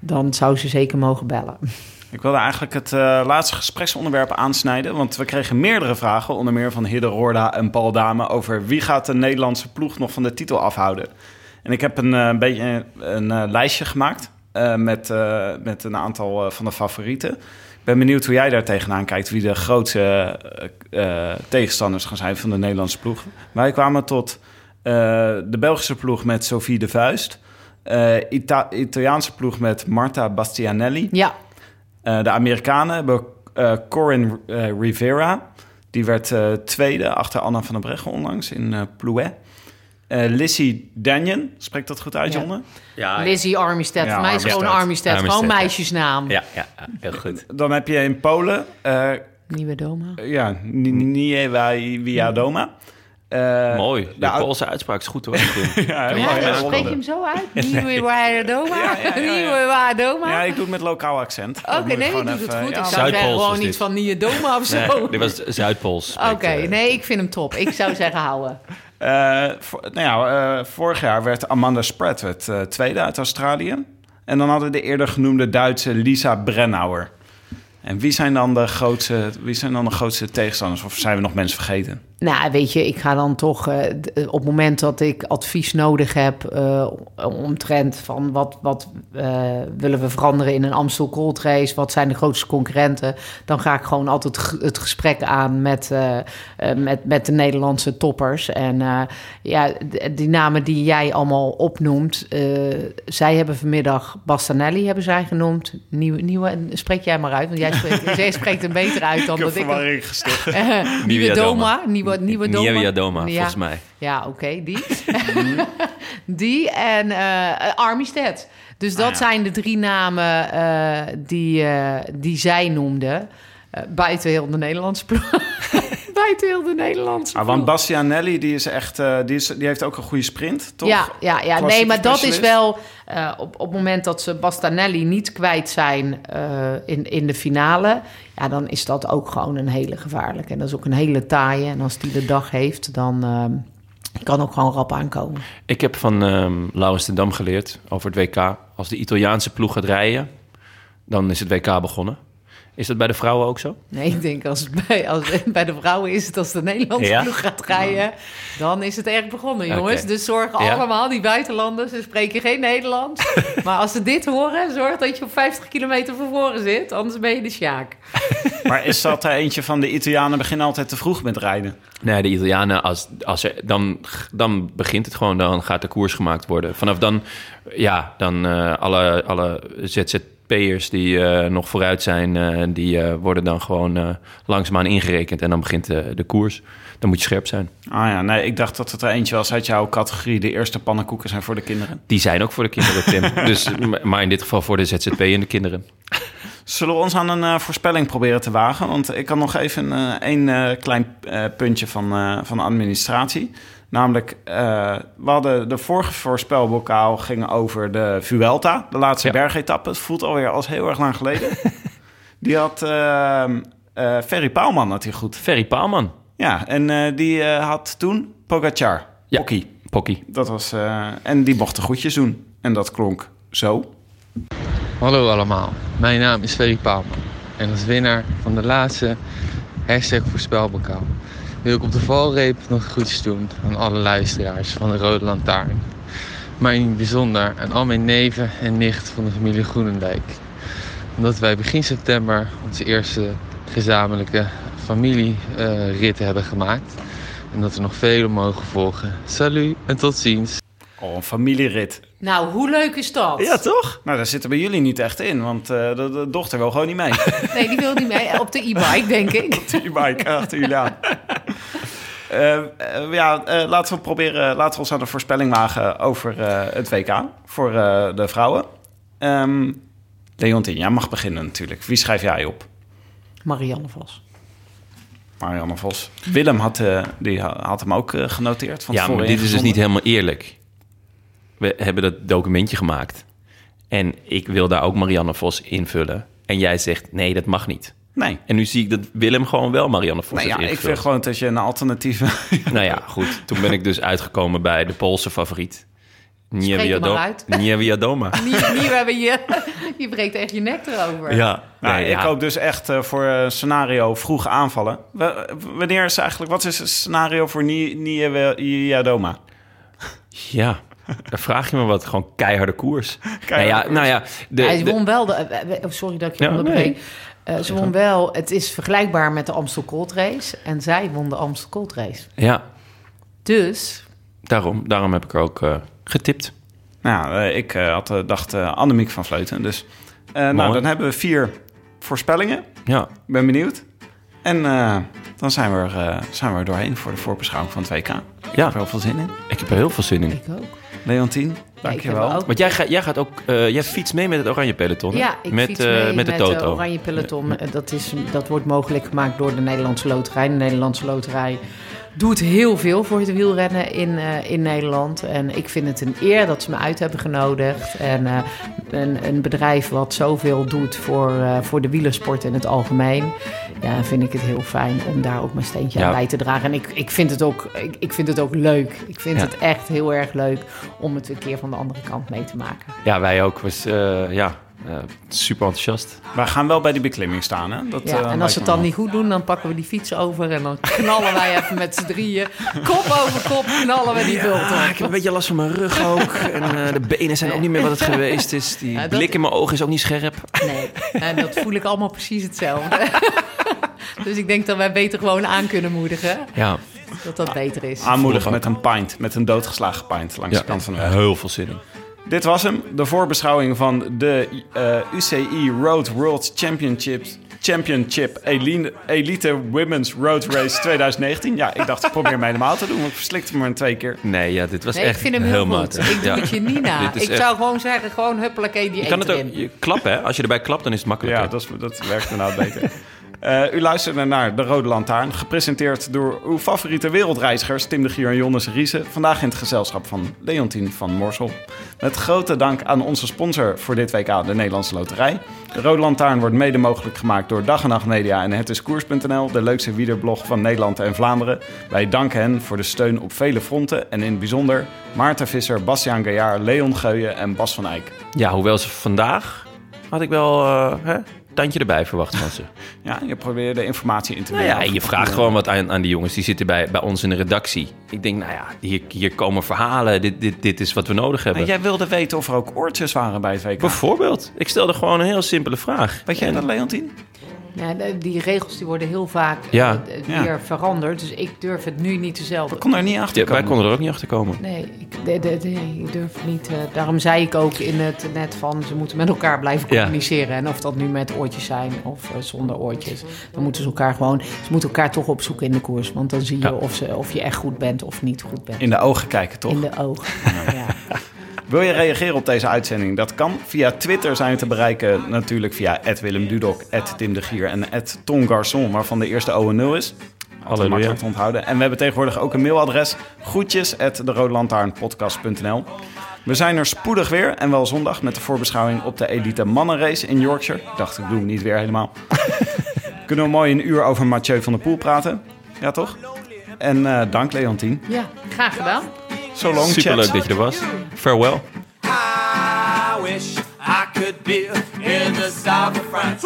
dan zou ze zeker mogen bellen. Ik wilde eigenlijk het eh, laatste gespreksonderwerp aansnijden. Want we kregen meerdere vragen, onder meer van Hidde Roorda en Paul Dame... over wie gaat de Nederlandse ploeg nog van de titel afhouden. En ik heb een, eh, beetje een lijstje gemaakt eh, met, eh, met een aantal eh, van de favorieten. Ik ben benieuwd hoe jij daar tegenaan kijkt... wie de grootste tegenstanders gaan zijn van de Nederlandse ploeg. Wij kwamen tot de Belgische ploeg met Sophie de Vuist... Ita- Italiaanse ploeg met Marta Bastianelli... Ja, de Amerikanen hebben Corin Rivera. Die werd tweede achter Anna van der Breggen onlangs in Plouet. Eh Lissy Danyon, spreekt dat goed uit, Ja. Jonne? Ja, Lizzie Armistead. Ja, voor mij is gewoon Armistead. Armistead. Gewoon meisjesnaam. ja, ja, ja, heel goed. Dan heb je in Polen, eh Nieuwe Doma. ja, Niewa Wiadoma. Eh, Mooi. De de ou- Poolse uitspraak is goed hoor. Ja, Ja, spreek je hem zo uit? Nieuwe Waardoma? Nieuwe Waardoma? Ja, ik doe het met lokaal accent. Oké, ik nee, gewoon je doet het goed. ja, ik zou zeggen gewoon dit. van Niedoma of zo. Nee, dit was Zuidpools. Oké, eh, nee, ik vind hem top. Ik zou zeggen houden. Eh, voor- nou ja, eh, vorig jaar werd Amanda Spratt werd, eh, tweede uit Australië. En dan hadden we de eerder genoemde Duitse Lisa Brennauer. En wie zijn dan de grootste, wie zijn dan de grootste tegenstanders? Of zijn we nog mensen vergeten? Nou, weet je, ik ga dan toch eh, d- op het moment dat ik advies nodig heb eh, omtrent van wat, wat eh, willen we veranderen in een Amstel Gold Race, wat zijn de grootste concurrenten, dan ga ik gewoon altijd het gesprek aan met, eh, eh, met, met de Nederlandse toppers. En eh, ja, die namen die jij allemaal opnoemt, eh, zij hebben vanmiddag Bastanelli hebben zij genoemd. Nieuwe, nieuwe, spreek jij maar uit, want jij spreekt, jij spreekt hem beter uit dan dat ik. hem- gesticht. Nieuwe Nieuwe Doma. Nieuwe, Doma. Nieuwe Doma, Ja. volgens mij. Ja, oké, die. die en eh Armistead. Dus dat Ah, ja. zijn de drie namen eh, die, eh, die zij noemde. Buiten heel de Nederlandse ploeg. buiten heel de Nederlandse Ah, want. Bastianelli, die is echt, eh, die, is, die heeft ook een goede sprint, toch? Ja, ja, ja. nee, maar dat is wel eh, op, op het moment dat ze Bastanelli niet kwijt zijn eh, in, in de finale. Ja, dan is dat ook gewoon een hele gevaarlijke. En dat is ook een hele taaie. En als die de dag heeft, dan ehm, kan ook gewoon rap aankomen. Ik heb van ehm Laurens ten Dam geleerd over het WK. Als de Italiaanse ploeg gaat rijden, dan is het WK begonnen. Is dat bij de vrouwen ook zo? Nee, ik denk als, het bij, als bij de vrouwen is het als de Nederlandse Ja? ploeg gaat rijden, dan is het erg begonnen, jongens. Dus zorg Ja? allemaal, die buitenlanders, ze spreken geen Nederlands. maar als ze dit horen, zorg dat je op 50 kilometer van voren zit, anders ben je de sjaak. Maar is dat er eentje van de Italianen beginnen altijd te vroeg met rijden? Nee, de Italianen, als, als er, dan, dan begint het gewoon. Dan gaat de koers gemaakt worden. Vanaf dan, ja, dan eh, alle, alle ZZP'ers die eh, nog vooruit zijn... eh, die eh, worden dan gewoon langzaamaan ingerekend. En dan begint de koers. Dan moet je scherp zijn. Ah ja, nee, ik dacht dat het er eentje was uit jouw categorie. De eerste pannenkoeken zijn voor de kinderen. Die zijn ook voor de kinderen, Tim. dus, maar in dit geval voor de ZZP en de kinderen. Zullen we ons aan een voorspelling proberen te wagen? Want ik kan nog even eh, klein puntje van, van de administratie. Namelijk, eh, we hadden de vorige voorspelbokaal ging over de Vuelta, de laatste Ja. bergetappe. Het voelt alweer als heel erg lang geleden. die had eh Ferry Paalman had hij goed. Ferry Paalman. Ja, en eh, die eh, had toen Pogacar, Ja. Pocky. Dat was, eh, en die mocht de groetjes doen. En dat klonk zo. Hallo allemaal, mijn naam is Ferry Paalman en als winnaar van de laatste hashtag voorspelbokaal wil ik op de valreep nog groetjes doen aan alle luisteraars van de Rode Lantaarn. Maar in het bijzonder aan al mijn neven en nicht van de familie Groenendijk. Omdat wij begin september onze eerste gezamenlijke familierit hebben gemaakt. En dat er nog vele mogen volgen. Salut en tot ziens. Oh, een familierit. Nou, hoe leuk is dat? toch? Nou, daar zitten bij jullie niet echt in, want eh, de, de dochter wil gewoon niet mee. Nee, die wil niet mee. Op de e-bike, denk ik. Die bike achter jullie aan. Eh, eh, ja, eh, laten we proberen, laten we ons aan de voorspelling wagen over eh, het WK voor eh, de vrouwen. Ehm Leontien, jij mag beginnen natuurlijk. Wie schrijf jij op? Marianne Vos. Marianne Vos. Willem had, die ha- had hem ook genoteerd. Van Ja, maar dit is dus niet helemaal eerlijk. We hebben dat documentje gemaakt. En ik wil daar ook Marianne Vos invullen. En jij zegt, nee, dat mag niet. Nee. En nu zie ik dat Willem gewoon wel Marianne Vos Nee, ja, heeft ik vind gewoon dat je een alternatieve... Nou ja, goed. Toen ben ik dus uitgekomen bij de Poolse favoriet. Niewiadoma. Je, je breekt echt je nek erover. Ja, Nou, nee, ik ja. hoop dus echt eh, voor eh, scenario vroeg aanvallen. W- wanneer is eigenlijk... Wat is het scenario voor Niadoma? Ja, daar vraag je me wat. Gewoon keiharde koers. Nou ja, nou ja, de, Hij de- won wel de... oh, sorry dat ik je Ja, onderbreek. nee. Eh, ze won wel... Het is vergelijkbaar met de Amstel Gold Race. En zij won de Amstel Gold Race. ja, Dus... daarom, daarom heb ik er ook eh, getipt. Nou, eh, ik eh, had, dacht Annemiek van Vleuten. Dus eh, nou, dan hebben we vier voorspellingen. Ja, Ik ben benieuwd. En eh, dan zijn we, er, eh, zijn we er doorheen voor de voorbeschouwing van het WK. Ik Ja. heb er heel veel zin in. ik heb er heel veel zin in. Ik ook. Leontien, Ja, dankjewel. ook- Want jij, gaat, jij gaat ook, eh, jij fietst mee met het Oranje Peloton. hè? Ja, ik met, fiets eh, mee met de Toto. Oranje Peloton. Eh, Dat, is, dat wordt mogelijk gemaakt door de Nederlandse Loterij. De Nederlandse Loterij doet heel veel voor het wielrennen in, eh, in Nederland. En ik vind het een eer dat ze me uit hebben genodigd. En eh, een, een bedrijf wat zoveel doet voor, eh, voor de wielersport in het algemeen. Ja, vind ik het heel fijn om daar ook mijn steentje Ja. aan bij te dragen. En ik, ik, vind het ook, ik, ik vind het ook leuk. Ik vind Ja. het echt heel erg leuk om het een keer van de andere kant mee te maken. Ja, wij ook. Was, ja, eh, super enthousiast. We gaan wel bij die beklimming staan, hè? Dat, Ja, eh, en als ze lijkt het dan wel. niet goed doen, dan pakken we die fiets over en dan knallen wij even met z'n drieën. Kop over kop knallen we die bult Ah, ik heb op. een beetje last van mijn rug ook. En eh, de benen zijn ook niet meer wat het geweest is. Die Ja, dat- blik in mijn ogen is ook niet scherp. Nee, en dat voel ik allemaal precies hetzelfde. Dus ik denk dat wij beter gewoon aan kunnen moedigen. Ja, Dat dat beter is. Aanmoedigen met een pint, met een doodgeslagen pint langs de kant van de weg. heel veel zin in. Dit was hem, de voorbeschouwing van de eh, UCI Road World Championships. Championship Elite, Elite Women's Road Race 2019. Ja, ik dacht, ik probeer hem helemaal te doen, maar ik verslikte me een twee keer. Nee, ja, dit was Nee, ik echt vind hem heel, goed. matig. Ik doe Ja. het je niet na. Ik echt- zou gewoon zeggen, gewoon huppelakee die Je kan het ook je klappen, hè? Als je erbij klapt, dan is het makkelijker. Ja, dat, is, dat werkt inderdaad beter. Eh, u luisterde naar De Rode Lantaarn, gepresenteerd door uw favoriete wereldreizigers Tim de Gier en Jonas Riese. Vandaag in het gezelschap van Leontien van Morsel. Met grote dank aan onze sponsor voor dit WK, de Nederlandse Loterij. De Rode Lantaarn wordt mede mogelijk gemaakt door Dag en Nacht Media en hetiskoers.nl, de leukste wielerblog van Nederland en Vlaanderen. Wij danken hen voor de steun op vele fronten en in het bijzonder Maarten Visser, Bastiaan Gaillard, Leon Geuyen en Bas van Eyck. Ja, hoewel ze vandaag had ik wel eh, hè, tandje erbij verwacht van ze. Ja, je probeerde informatie in te Nou ja, je vraagt gewoon wat aan, aan die jongens. Die zitten bij, bij ons in de redactie. Ik denk, nou ja, hier, hier komen verhalen. Dit, dit, dit is wat we nodig hebben. En jij wilde weten of er ook oortjes waren bij het WK. Bijvoorbeeld. Ik stelde gewoon een heel simpele vraag. Weet jij En- dat, Leontien? Ja, die regels die worden heel vaak Ja. eh, Ja. weer veranderd. Dus ik durf het nu niet te zelf. Ik kon er niet achter Ja, komen. wij konden er ook niet achter komen. Nee, ik, de, de, de- ik durf niet. eh, daarom zei ik ook in het net van ze moeten met elkaar blijven Ja. communiceren. En of dat nu met oortjes zijn of eh, zonder oortjes. Dan moeten ze elkaar gewoon. Ze moeten elkaar toch opzoeken in de koers. Want dan zie je Ja. of, ze, of je echt goed bent of niet goed bent. In de ogen kijken, toch? In de ogen. ja. Wil je reageren op deze uitzending? Dat kan. Via Twitter zijn we te bereiken. Natuurlijk via Willem Dudok, Tim de Gier en Ton Garçon, waarvan de eerste O en 0 is. Altijd Halleluja. makkelijk te onthouden. En we hebben tegenwoordig ook een mailadres. Groetjes at de We zijn er spoedig weer en wel zondag met de voorbeschouwing op de Elite Mannenrace in Yorkshire. Ik dacht, ik doe hem niet weer helemaal. Kunnen we mooi een uur over Mathieu van der Poel praten? Ja, toch? En eh, dank Leontien. ja, graag gedaan. So long, Superleuk chat. dat je er was. Farewell. I wish I could be in the south of France.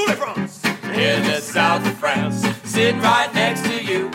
In the south of France, sitting right next to you.